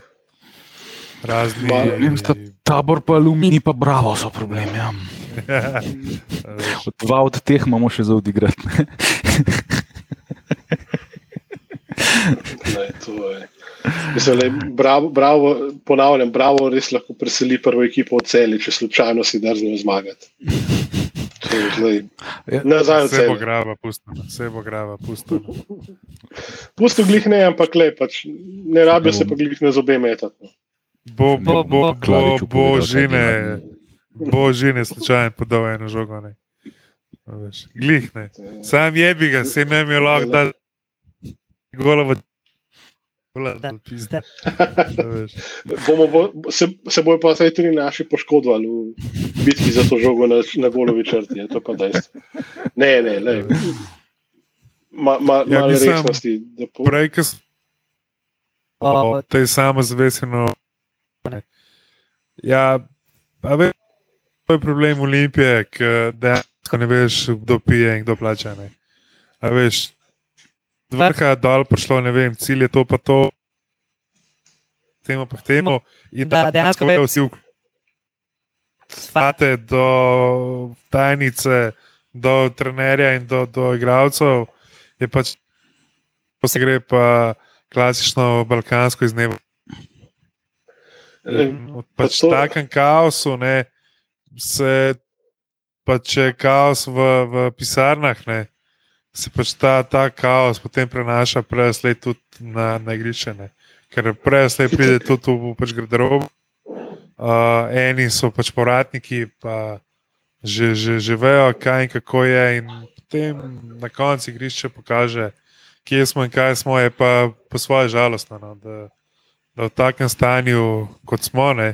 razni. Vem, sta- Tabor pa Alumini pa Bravo so problem. Ja. Dva od teh imamo še za odigrati. ne. Ne, to je. Mislim, le, bravo, bravo, ponavljam, bravo res lahko preseli prvo ekipo v celi, če slučajno si drznejo zmagati. To je zdaj- Ja, Nazaj v Vse bo grava, pustimo. Vse bo grava, pustimo. Pusto glih ne, ampak le, pač, ne rabijo se pa glih na zobe metati. No. Bo, bo, bo, bo, bo, bo bo žine slučajno podal eno žogo. Ne. A veš, Glih ne. Sam jebi ga, se nam je lahko da golovo. Da, da. veš. Bomo, bo, se, se bojo pa vsaj tudi naši poškodovali v bitki za to žogo na, na golovi črti. Je to pa dejstvo. Ne, ne, ne. Ma, ma, Ja, malo mislim, resnosti. da po- Prej, ko smo te samo zveseno. Ja, veš, to je problem Olimpije, ker dejansko ne veš, kdo pije in kdo plača. Ne. A veš, vrha dol prišlo, ne vem, cilj je to pa to, temu pa temu. In Da, da dejansko dejansko ve- vsi vkate do tajnice, do trenerja in do, do igralcev, je pač, ko se gre pa klasično balkansko iznevo. Eh, Pač to- v takem kaosu, ne, se pa če je kaos v, v pisarnah, ne, se pač ta, ta kaos potem prenaša preslej tudi na, na igrišče. ne. Ker preslej pride tudi v pač garderobo. Uh, eni so pač povratniki, pa že, že, že vejo, kaj in kako je, in potem na koncu igrišče pokaže, kje smo in kaj smo, je pa po svoje žalostno. No, da, da v takem stanju, kot smo, ne,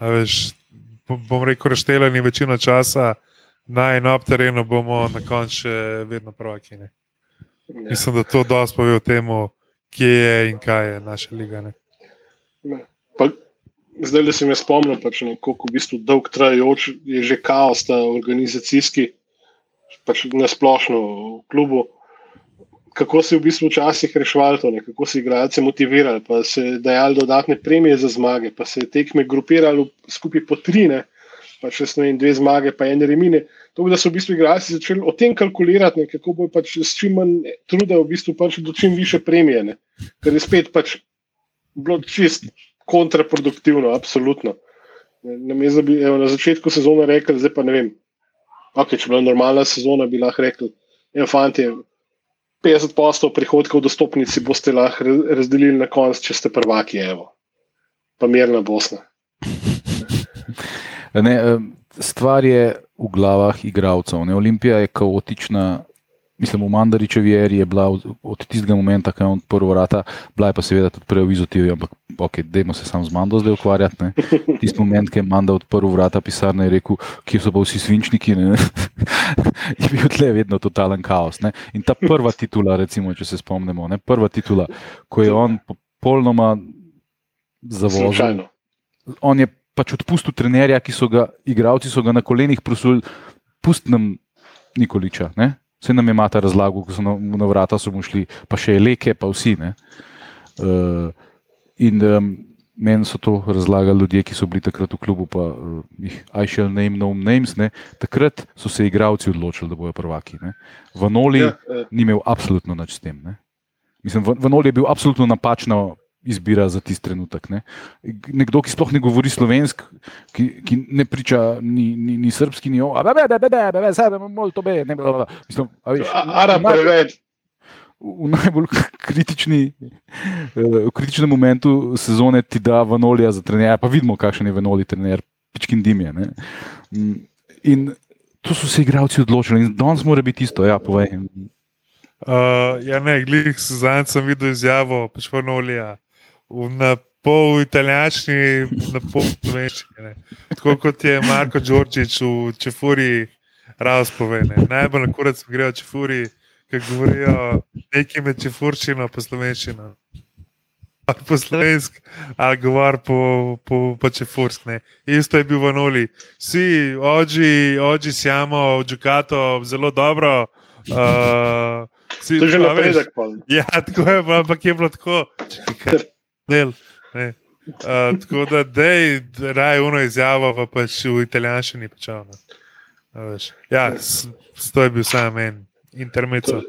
veš, bom- rekel, reštevljeni večino časa na enem terenu, bomo na koncu vedno prvaki. Ne. Ja. Mislim, da to dosti pove o tem, kje je in kaj je naša liga. Ne. Pa, zdaj, da se mi spomnim, pač, ne, koliko v bistvu dolg trajajoč je že kaos, ta organizacijski, pač na splošno v klubu. Kako se je v bistvu včasih reševalo to, ne, kako se igralce motivirali, pa se dajali dodatne premije za zmage, pa se tekme grupirali v- skupaj po tri, ne, pa še ne vem, dve zmage, pa ene remine. To, da so v bistvu igralci začeli o tem kalkulirati, ne, kako bo pač s čim manj truda v bistvu pač do čim više premije. Ne. Ker je spet pač bilo čist kontraproduktivno, absolutno. Namesto, da bi evo, na začetku sezone rekli, zdaj pa ne vem. Okay, če bi bila normalna sezona, bi lahko rekli, da fanti, 50 postov prihodkov do stopnici boste lahko raz- razdelili na konec, če ste prvaki, evo. Pa mirna Bosna. Ne, em, stvar je v glavah igralcev. Olimpija je kaotična. Mislim, v Mandaričevi eri je bila od, od tistega momenta, ko je on odprl vrata, bila je pa seveda tudi prej v Izotivi, ampak ok, dajmo se sam z Mando zdaj ukvarjati. ne. Tisti moment, ko je Manda odprl vrata pisarne in rekel, kje so pa vsi svinčniki, ne? je bil tle vedno totalen kaos. Ne? In ta prva titula, recimo, če se spomnimo, ne? prva titula, ko je on popolnoma zavozil Slučajno. on je pač odpustil trenerja, ki so ga, igravci so ga na kolenih prosili, pust nam Nikoliča. Ne? Vse nam je mata razlagal, ko so na, na vrata so mu šli, pa še Eleke, pa vsi. ne. Uh, in um, meni so to razlagali ljudje, ki so bili takrat v klubu, pa uh, jih I shall name no names. Ne? Takrat so se igravci odločili, da bojo prvaki. Ne? Vanoli Ja, eh, ni imel absolutno nič s tem. Ne? Mislim, Van- Vanoli je bil absolutno napačna izbira za tisti trenutek. Ne? Nekdo, ki sploh ne govori slovensko, ki, ki ne priča ni, ni, ni srpski, ni ovo, bebe, bebe, bebe, bebe, zdaj bomo molj to be. ne, bla, bla, bla. Mislim, a veš, a- Ara v najbolj kritični, v kritičnem momentu sezone ti da Vanolija za trener, pa vidimo, kakšen je Vanoli trener, pičkin dim je. ne. Mm, In tu so se igravci odločili, in danes mora biti isto, ja, povej. Uh, ja, ne, glih zadnjič sem videl izjavo Pačvanolija na pol italijanščini, na pol slovenščini. Tako kot je Marko Đorčič v Čefuri razpovene. Najbolj na kurac grejo Čefuri, ki govorijo nekaj med Čefurščino in slovenščino. Ali po slovensk, ali govor po, po, po čefursk. Ne. Isto je bil v Noli. Vsi, oči, oči siamo, Džukato, zelo dobro. Uh, vsi, To je že napredek. Ja, tako je, ampak je bilo tako. Čakaj, kaj, Del, ne. uh, tako da, dej, raj uno izjavo, pa pač v italijanščini počal. no. Veš. Ja, s, s to je bil sam en intermezzo.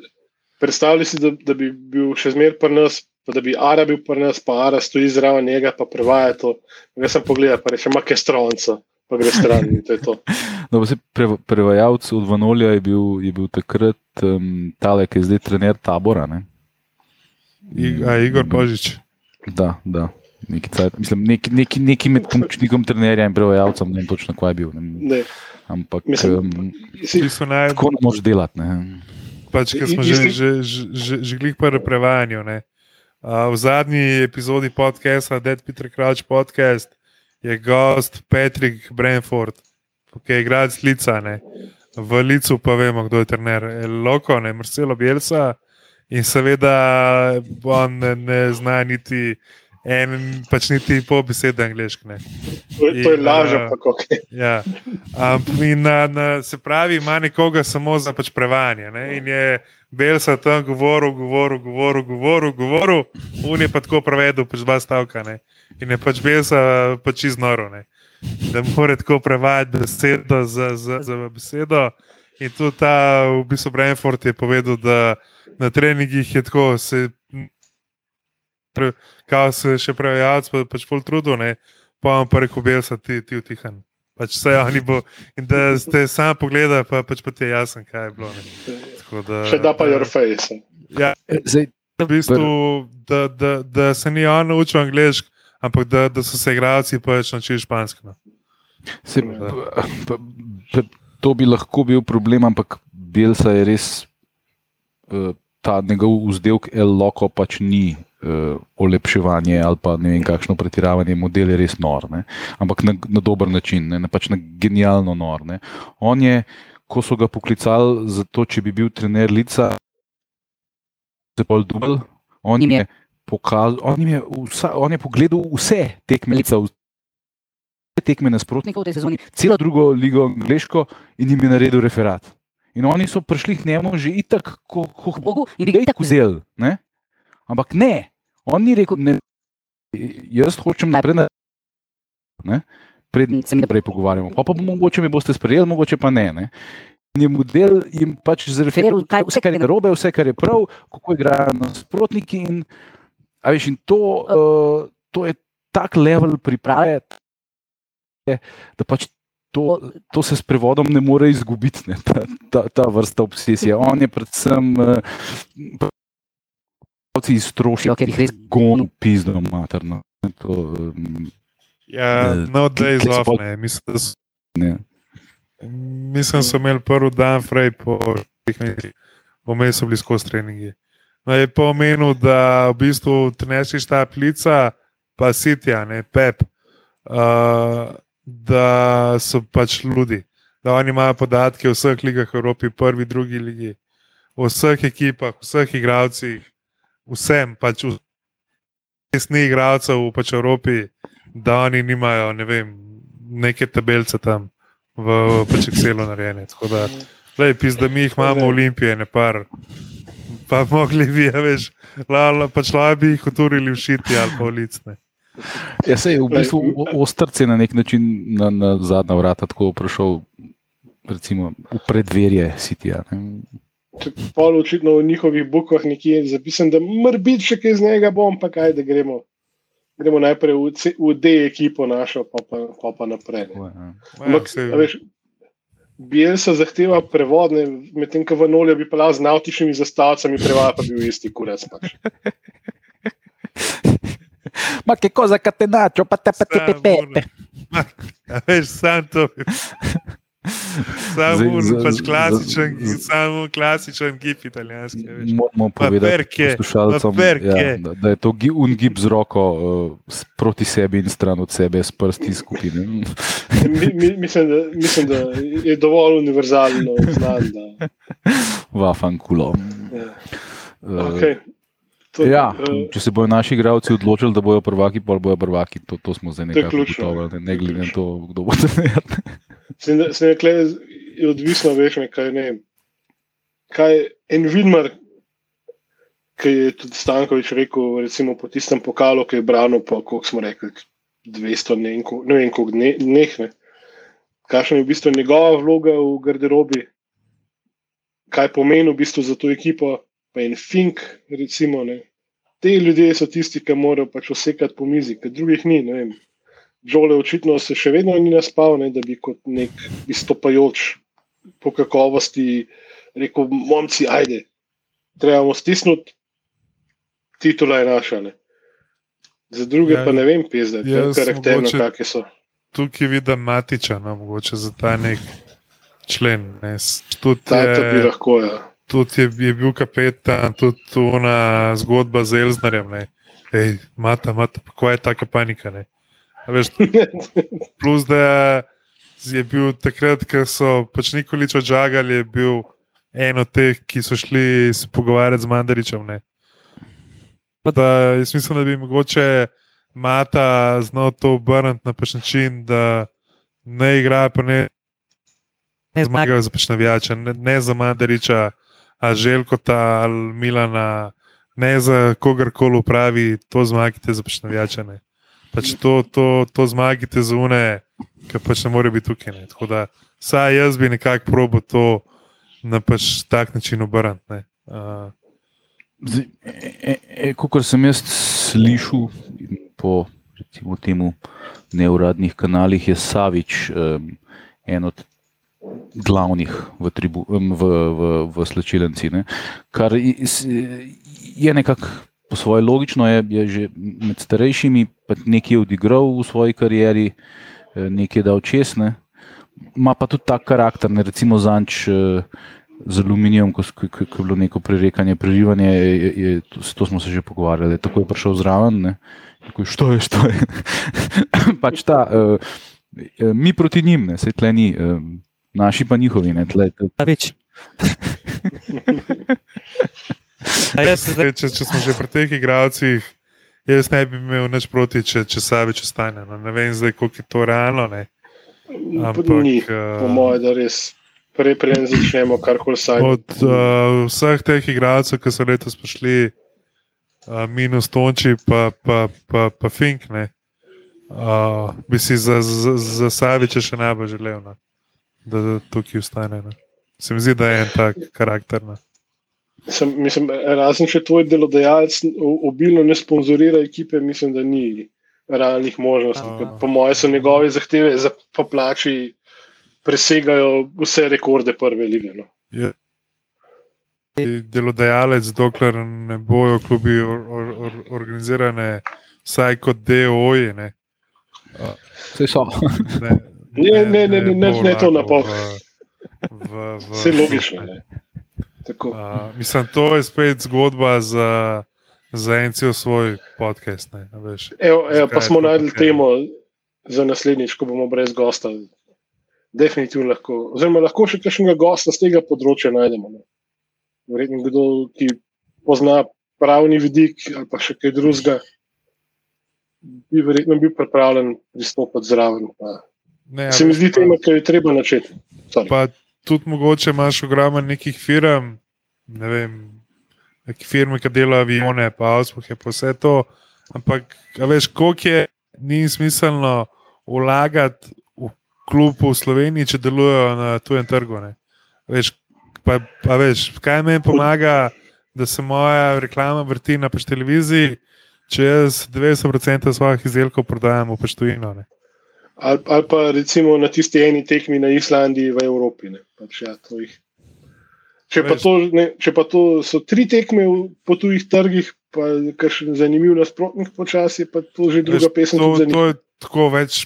Predstavljaj si, da, da bi bil še zmeraj pri nas, pa da bi Ara bil pri nas, pa Ara stoji zraven njega, pa prevaja to. Jaz sem pogledal, pa reče, ima kaj stronca, pa gre stran in to je to. No, pa se pre, prevajalec od Vanolija je bil, je bil takrat um, tale, ki je zdaj trener tabora. Ne? I, a Igor Božič. Da, da. Neki, cajt, mislim, neki, neki, neki med pomočnikom trenerja in prevajalcem, ne vem točno, kaj je bil. Ne, Ne. ampak Mislim, um, naj, tako ne moreš delati. Ne. pač, ker smo že, že, že, že, glih pri prevajanju. ne. Uh, v zadnji epizodi podcasta, Dead Peter Crouch podcast, je gost Patrick Brentford, ki je igralec Lica. Ne. V Licu pa vemo, kdo je trener. Loko, ne, Marcelo Bielsa in seveda on ne, ne zna niti en, pač niti pol besede angliške. to, to je lažje, a, pa kako. Ja. Um, in na, na, se pravi, ima nekoga samo za pač prevajanje. Ne? In je Belsa tam govoril, govoril, govoril, govoril, govoril, un je pa tako prevedel, pač dva stavka. Ne? In je pač Belsa pač iznoro, ne? da mora tako prevajati besedo za, za, za besedo. In tudi ta, v bistvu, Brentford je povedal, da na treningih je tako, se kao se še prevajalec, pa pač pol trudo, ne, pa vam pa rekel, bil sem ti, ti utihan. Pač vse oni bo. In da ste sam pogledali, pa pač pa ti je jasno, kaj je bilo. Ne. Tako Da, Še da pa your face. Ja, Zdaj, v bistvu, da, da, da se ni on naučil angliško, ampak da, da so se igralci pač naučili špansko. No. Se, pa, pa, pa, to bi lahko bil problem, ampak Belsa je res uh, ta njegov vzdelek L-loko pač ni uh, olepševanje ali pa ne vem kakšno pretiravanje, model je res nor, ne? ampak na, na dober način, ne? Na pač na genialno nor. Ne? On je, ko so ga poklicali za to, če bi bil trener Lica, se pol dubl, on jim je pokazal, on, jim je vsa, on je pogledal vse tekme Lica, tekme nasprotnikov v tej sezoni, celo drugo ligo angliško in jim je naredil referat. In oni so prišli k njemu že itak, ko k Bogu, in ga itak vzeli. Ne? Ampak ne, on ni rekel, ne, jaz hočem naprej. Na, ne? Preden se naprej pogovarjamo. Pa, pa mogoče mi boste sprejeli, mogoče pa ne. ne? In je model jim pač zreferiral, vse, kar je narobe, vse, kar je prav, kako igrajo nasprotniki. In, veš, in to, uh, to je tak level priprave, da pač to, to se s prevodom ne more izgubiti, ne, ta, ta, ta vrsta obsesije. On je predvsem uh, iztrošil, ker jih res gonil pizdo materno. To, um, Ja, Ne, no, se off, pol- ne. Mislim, da so, ne. mislim, da so imeli prvi dan fraj po tehnici, vmes so bili skozi treningi. No, je pa omenil, da v bistvu trenerski štab Lica, pa Sitja, ne Pep, uh, da so pač ljudi, da oni imajo podatke o vseh ligah v Evropi, prvi, drugi ligi, o vseh ekipah, vseh igralcih, vsem, pač resni igralcev pač v Evropi, da oni nimajo, ne vem, neke tabelce tam v pač Excelu narejene. Tako da, lej, pis, da mi jih imamo olimpije, ne par. Pa mogli bi, ja, veš, lala, pač lala bi jih uturili v šiti ali pa v licne. Ja, se je v bistvu Ostrc je na nek način na, na zadnja vrata tako prišel, recimo, v predverje Sitija. ne. Pol očitno v njihovih bukvah nekje je zapisan, da mora biti še kaj z njega, bom pa kaj, da gremo. Gremo najprej v, C, v D ekipo našo, pa pa, pa, pa naprej. Ampak, veš, Bielsa zahteva prevod, medtem ko Vanolja bi pelal z navtičnimi zastavicami, prevod pa bi bil isti kurac. Pač. Ma che cosa catenaccio, pa te pa te pe pe. pe. Ma, a veš, sam to. Samo pač klasičen, samo klasičen gif italijanski. Moramo povedati poslušalcem, ja, da, da je to gi- un gib z roko uh, s- proti sebi in stran od sebe, s prsti skupine. Mi, mi, mislim, da, mislim, da je dovolj univerzalno znan. Da, Vafan kulo. ja. Uh, Okay. To, Ja, eh, če se bodo naši igralci odločili, da bodo prvaki, pa bodo prvaki, to, to smo zdaj nekako ugotovili, ne, ne glede na to, kdo bo trener. Se ne- se nekaj je odvisno, veš, ne, kaj ne. Kaj en Vidmar, ki je tudi Stankovič rekel, recimo po tistem pokalu, ki je branil, pa koliko smo rekli, 200, ne vem, koliko- ne vem, koliko dne- dneh. Ne. Kakšna je v bistvu njegova vloga v garderobi, kaj pomeni v bistvu za to ekipo, pa en fink, recimo. Ne. Te ljudje so tisti, ki morajo pač osekati po mizi, ker drugih ni. Žole očitno se še vedno ni naspal, ne, da bi kot nek izstopajoč po kakovosti rekel: Momci, ajde, trebamo stisniti, titula je naša. Ne. Za druge Ja, ja, pa ne vem, pizda, jaz karakterno, kakšne so. Tukaj vidim matiča, no, mogoče za ta nek člen. Ne. Tudi Ta to bi je, lahko, ja. Tudi je, je bil kapetan, tudi ona zgodba z Elznarjem. ne. Ej, mata, mata, kako je taka panika. Ne. A Veš, plus da je bil takrat, ko so pač Nikolič odžagali, je bil en od teh, ki so šli se pogovarjati z Mandaričem. Ne. Da, jaz mislim, da bi mogoče Mata znal to obrniti na pač način, da ne igra, pa ne, ne zmagajo za pač navijača, ne, ne za Mandariča, a Željkota ali Milana, ne za kogarkoli upravi, to zmagite za pač navijača. Ne. Pač to, to, to zmagite za une, ki pač ne more biti tukaj. Ne. Tako da, saj jaz bi nekako probo to na pač tak način obrniti. Uh, Kot e, sem jaz slišal po recimo, temu neuradnih kanalih, je Savič um, en od glavnih v, tribu, v, v, v slčilnici. Kar je nekako po svoje logično, je, je že med starejšimi nekaj odigral v svoji karieri, eh, nekaj dal česne. Ma pa tudi ta karakter, ne recimo zanč. Uh, z aluminijem, ko, ko, ko je bilo neko prerekanje, prerivanje, je, je, to smo se že pogovarjali. Tako je prišel zraven, tako je što je, što je. pač ta, uh, mi proti njim, ne, se tle ni, uh, naši pa njihovi. Ne, tle, tle. Več. Zdaj, če, če smo že pri teh igralcih, jaz ne bi imel nič proti, če, če Savič ostane. No. Ne vem, zdaj, koliko je to realno. Ampak, ni, po mojem, da res prej, preden začnemo karkoli sami. Od uh, vseh teh igralcev, ki so letos prišli, uh, minus Tonči, pa, pa, pa, pa Fink, ne, uh, bi si za, za, za Saviča še najbolj želel, ne, da, da tukaj ustane. Ne. Se mi zdi, da je en tak karakter. Ne. Sem, mislim, razen če tvoj delodajalec obilno ne sponzorira ekipe, mislim, da ni realnih možnosti. Po mojem, so njegove zahteve za poplači presegajo vse rekorde prve lige. No. Je. Delodajalec, dokler ne bojo klubi or, or, or, organizirane, vsaj kot DOJ. Vse so. Ne, ne, ne, ne, ne, ne, ne to na pol. Vse logično. Uh, mislim, to je spet zgodba za, za en cel svoj podcast. Ne, evo, evo, pa smo najdli temo za naslednjič, ko bomo brez gosta definitivno lahko. Oziroma, lahko še kakšnega gosta z tega področja najdemo. Ne. Verjetno kdo, ki pozna pravni vidik ali pa še kaj drugega, bi verjetno bil pripravljen pristopiti zraven. Ne, se mi zdi, da je treba načeti. Pa tudi mogoče imaš ogromno nekih firm, ne vem, neke firme, ki delajo avione, pa avspohe, pa vse to. Ampak, veš, koliko je ni smiselno vlagati klub v Sloveniji, če delujejo na tujem trgu. Veš, pa, pa veš, kaj meni pomaga, da se moja reklama vrti na pač televiziji, če jaz 90% svojih izdelkov prodajam v Peštovino. Ali, ali pa recimo na tisti eni tekmi na Islandiji v Evropi. Pač, ja, če, pa to, ne, če pa to so tri tekme po tujih trgih, pa še zanimiv nasprotnik počasi, pa to že druga pesem. To, to je tako več.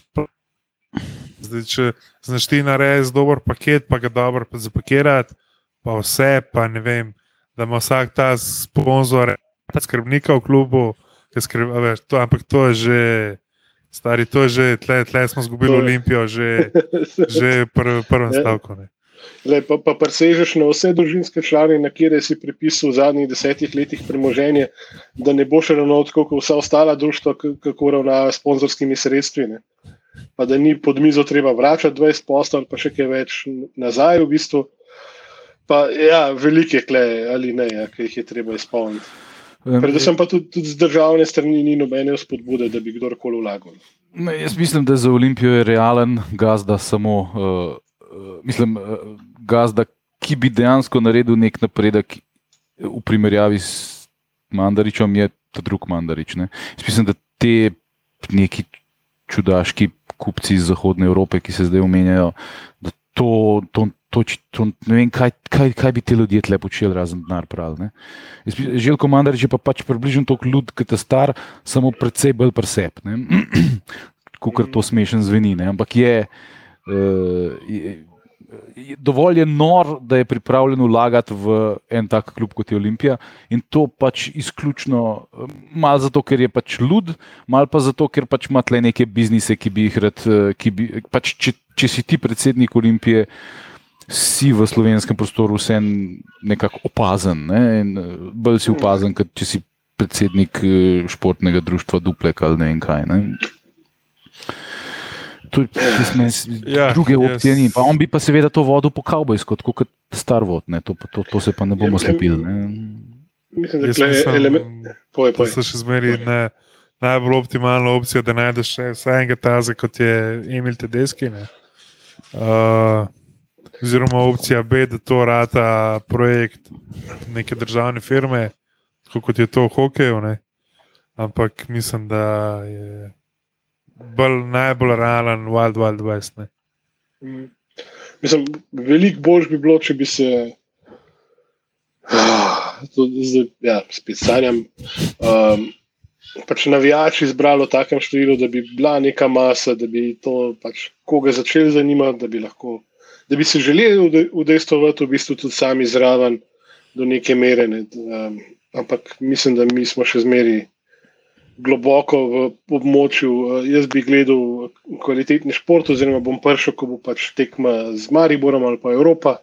Zdaj, če znaš ti narediti dober paket, pa ga dobro zapakirati, pa vse, pa ne vem, da ima vsak ta sponzor, ta skrbnika v klubu, ki skrbi, veš, to, ampak to je že, stari, to je že, tle, tle smo izgubili Olimpijo, že, že pr, prvem ja. stavku. Ne. Le, pa, pa presežeš na vse družinske člane, na kire si pripisal v zadnjih desetih letih premoženje, da ne boš ravno tako kot vsa ostala društva, kako ravnajo s sponzorskimi sredstvi. Ne pa da ni pod mizo treba vračati 20 postov, pa še kaj več nazaj, v bistvu. Pa, ja, velike kleje ali ne, ja, ki jih je treba izpolniti. Predvsem pa tudi, tudi z državne strani ni nobene spodbude, da bi kdorkoli vlagal. Ne, jaz mislim, da za Olimpijo je realen gazda samo, uh, mislim, uh, gazda, ki bi dejansko naredil nek napredek v primerjavi s Mandaričem, je ta drug Mandarič. Ne. Jaz mislim, da te neki čudaški kupci iz Zahodne Evrope, ki se zdaj omenjajo. To, to, to, to, ne vem, kaj, kaj, kaj bi ti ljudje tle počeli, razen denar. Željko Mandarič je pa pač približno tako ljud, kot je star, samo predvsej bolj presep. Kot to smešen zveni. Ne? Ampak je, uh, je, dovolj je nor, da je pripravljen vlagati v en tak klub kot je Olimpija. In to pač izključno, malo zato, ker je pač lud, malo pa zato, ker pač ima tle neke biznise, ki bi jih rad. Bi, pač če, če si ti predsednik Olimpije, si v slovenskem prostoru vse nekako opazen. Ne? Bolj si opazen, kot če si predsednik eh, športnega društva Duplek ali ne vem kaj. Ne? tudi ja, druge opcije ni. Pa on bi pa seveda to vodil po kavbojsko, kot star vod, to, to, to se pa ne bomo ja, slepili. Mislim, da je to element. To se še zmeri ne, najbolj optimalna opcija, da najdeš vsaj enega taza, kot je Emil Tedeski. Ne. Uh, oziroma opcija B, da to rata projekt neke državne firme. kot je to v hokeju. Ne? Ampak mislim, da je bolj, najbolj realen Wild Wild West. Ne? Mm. Mislim, veliko bolj bi bilo, če bi se. Ah, zdaj, ja, spet sanjam. Um, pač navijači izbrali v takem številu, da bi bila neka masa, da bi to pač koga začeli zanimati, da bi, lahko, da bi se želeli udejstovati v bistvu tudi sami zraven do neke mere. Ne. Um, ampak mislim, da mi smo še zmeri globoko v območju. Uh, jaz bi gledal kvalitetni šport, oziroma bom prišel, ko bo pač tekma z Mariborom ali pa Evropa,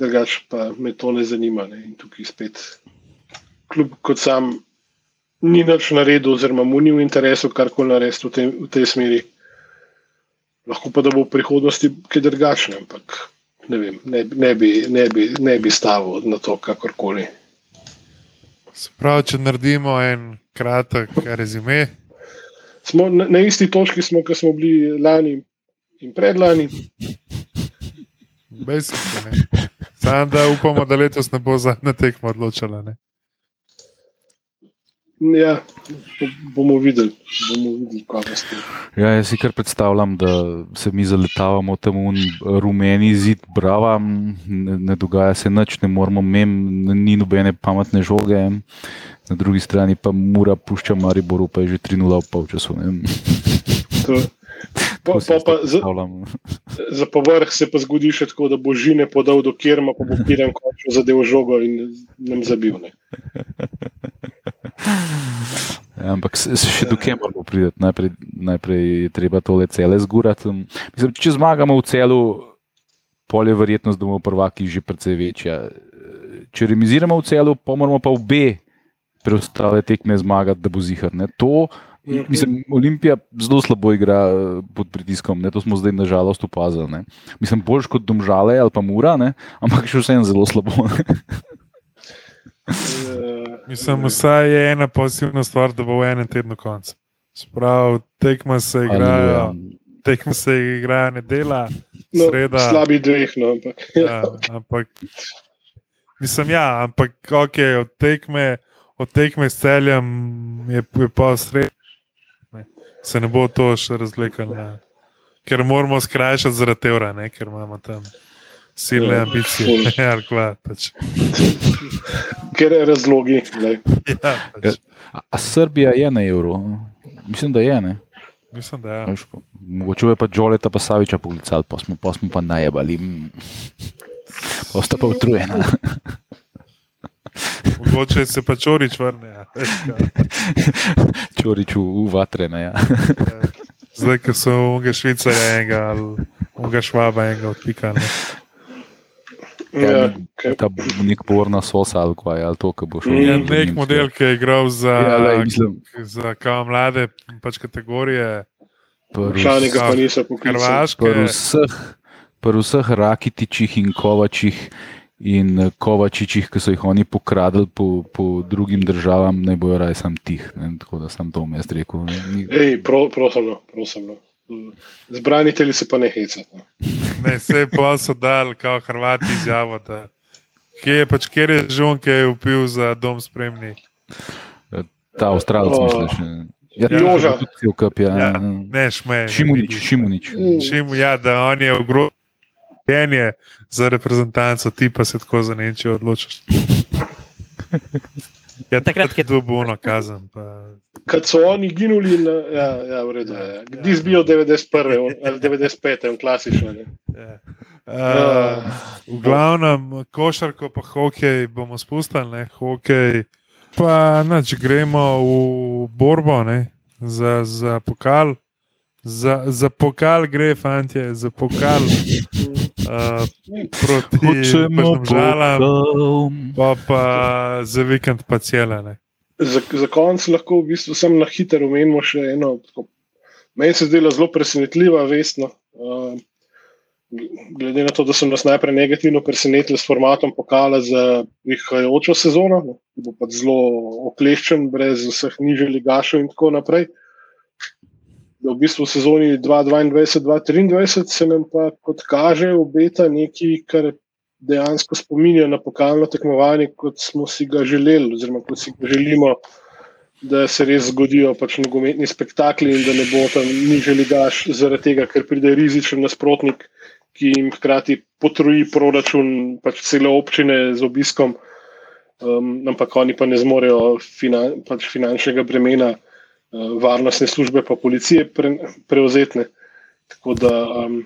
drugače pa me to ne zanima. Ne. In tukaj spet, kljub kot sam ni več naredil, oziroma mu ni v interesu karkoli narediti v, v tej smeri. Lahko pa da bo v prihodnosti kaj drugačne, ampak ne, vem, ne, ne, bi, ne, bi, ne bi stavil na to, kakorkoli. Prav, če naredimo en kratek rezime. Smo na, na isti točki, smo, kot smo bili lani in predlani. Sam da upamo, da letos ne bo zadnja tekma odločila. Ne? Ja, bomo videli, bomo videli kaj ste. Ja, jaz si kar predstavljam, da se mi zaletavamo tam v rumeni zid, brava, ne, ne dogaja se nič, ne moramo mem, ni nobene pametne žoge. Na drugi strani pa mora pušča Mariboru, pa je že 3-0 v polčasu. Pa, pa, pa, za za povrh se pa zgodi še tako, da bo žine podal do Kirma, pa bo Kirem končno zadev žogo in nam zabil. Ne. Ja, ampak se, se še do kje moramo priti? Najprej, najprej je treba tole cele zgurati. Mislim, če zmagamo v celu, pol je verjetnost, da bomo prvaki že precej večja. Če remiziramo v celu, pa moramo pa obe preostale tekme zmagati, da bo zihar. Ne? To, mislim, Olimpija zelo slabo igra eh, pod pritiskom, ne? to smo zdaj nažalost opazili. Ne? Mislim, boljš kot domžale ali pa mura, ne? ampak še vsem zelo slabo. Mislim, vsaj je ena pozitivna stvar, da bo v enem tednu konc. Sprav, tekma se igra, tekma se igra nedela, No, sreda. slabi dveh, no, ampak. Ja, ampak, mislim, ja, ampak ok, od tekme, od tekme s celjem je, je pa sredi. Se ne bo to še razlikalo. ne. Ker moramo skrajšati zaradi evra, ne? ker imamo tam silne Ja, ambicije. ful. Ja, kva, pač. Ker je razlogi. Ne. Ja, pač. A, a Srbija je na evru? Mislim, da je. Ne? Mislim, da ja. Veš, Mogoče je pa Džoleta pa Saviča poklicali, pa smo pa, smo pa najebali. Mm. Pa sta pa utrujena. Mogoče se pa čorič vrne. Ja. Kaj. Čorič v, v vatrene. Ja. Zdaj, ko so unga švicarja enega ali unga švaba enega odpikali. Ja, Ja, Ta nek borna sosa ali kaj, ali to, ki bo šlo. Je Mm. nek model, ki je igral za, Ja, lej, mislim, za kao mlade pač kategorije, Vprašanje ga pa niso poklicali. Hrvaške. pri vseh, pri vseh rakitičih in kovačih in eh, kovačičih, ki so jih oni pokradili po, po drugim državam, ne bojo raj sam tih. Ne? Tako da sem to jaz rekel. Ne? Ni- Ej, pro, prosim, no, prosim. No. Zbranitelji se pa ne hecati. No. Ne, vse pa so dali, kao Hrvati izjavo. Da, kje je pač, kjer je žon, ki je upil za dom spremni. Ta avstralec, O. misliš? Ja, Ja. Joža. kup, ja. Ja, ne, šme. Šimunič, Šimunič. Šim, ja, da on je ogrožen za reprezentanco, ti pa se tako za Nemčijo odločiš. Ja, takrat je to bilo kazen. Pa, Kad so oni ginuli, na, ja, ja, v redu. Ja. Kdi zbijo 91. on- ali 95. on klasično. Ne. ja. Uh, v glavnem, košarko pa hokej bomo spustili, ne, hokej. Pa nač, gremo v borbo ne, za, za pokal. Za, za pokal gre, fantje, za pokal. Uh, proti žalam, pa, pa za vikend pa cele. Ne. Za, za konec lahko v bistvu samo na hitro omenimo še eno. Tako, meni se zdela zelo presenetljiva vest. No. Uh, glede na to, da so nas najprej negativno presenetili s formatom pokala za prihajajočo sezono, no, ki bo pa zelo okleščen, brez vseh nižjih ligašov in tako naprej. Da v bistvu sezoni 2022-2023 se nam pa, kot kaže, obeta nekaj, kar dejansko spominja na pokalno tekmovanje, kot smo si ga želeli, oziroma kot si ga želimo, da se res zgodijo pač nogometni spektakli in da ne bo tam nižji ligaš, zaradi tega, ker pride rizičen nasprotnik, ki jim hkrati potroji proračun, pač cele občine z obiskom, um, ampak oni pa ne zmorejo finan, pač finančnega bremena. Uh, varnostne službe, pa policije pre, prevzetne. Tako da um,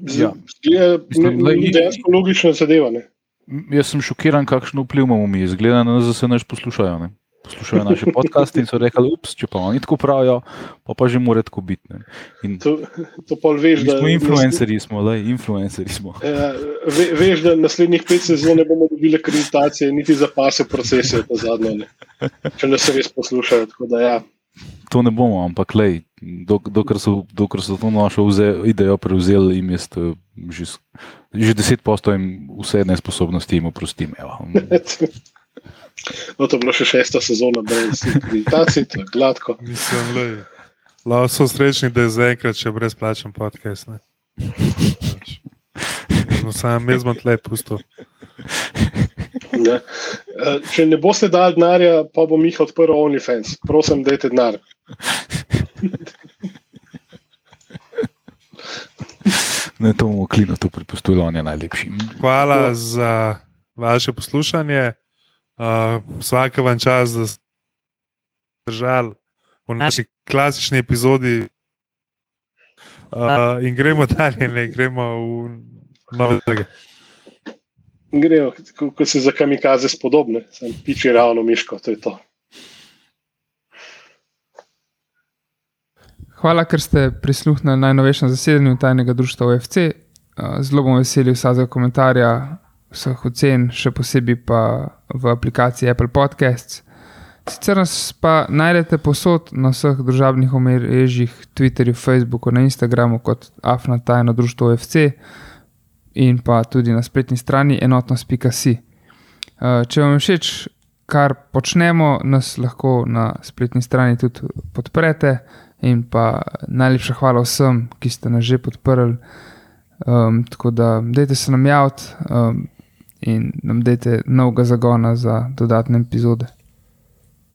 Ja. je da je- dejansko logična zadeva. Ne? M, Jaz sem šokiran, kakšno vpliv imamo mi. Zgleda, da nas naš poslušajo. Ne? Poslušajo naše podcaste in so rekli, ups, če pa oni tako pravijo, pa, pa že mora tako biti. Ne? In To, to pa veš, da smo influencerji, smo, lej, influencerji smo. Ja, ve, veš, da naslednjih pet sezon ne bomo dobili akreditacije, niti za pase procese, ta zadnjo, ne. če nas res poslušajo. Da, ja. To ne bomo, ampak lej, dok, dokler, so, dokler so to našo vze, idejo prevzeli, jim jaz eh, že, že deset posto jim vse nesposobnosti jim oprostim. No, to je bila še šesta sezona brez akreditacij, to je gladko. Mislim, lej, lahko so srečni, da je zaenkrat še brezplačen podcast. ne. No, sam jaz bom tle pustil. Ne. Eh, Če ne boste dali denarja, pa bom jih odprl OnlyFans. Prosim, dajte denar. Ne, to bomo klino tu prepustili, on je najlepši. Hvala za vaše poslušanje. Uh, vsake vam čas, da ste držali v naši klasični epizodi. Uh, in gremo dalje, ne gremo v nove trge. Grejo, ko, ko se za kamikaze spodobne, sem piči ravno miško, to je to. Hvala, ker ste prisluhnili najnovejšemu zasedanju tajnega društva OFC. Zelo bom vesel vsakega komentarja, vseh ocen, še posebej pa v aplikaciji Apple Podcasts. Sicer nas pa najdete posod na vseh družabnih omrežjih, Twitterju, Facebooku, na Instagramu kot Afna tajno društvo OFC in pa tudi na spletni strani enotnost.si. Uh, Če vam je všeč, kar počnemo, nas lahko na spletni strani tudi podprete. In pa najlepša hvala vsem, ki ste nas že podprli. Um, tako da, dajte se nam javiti um, in nam dajte novega zagona za dodatne epizode.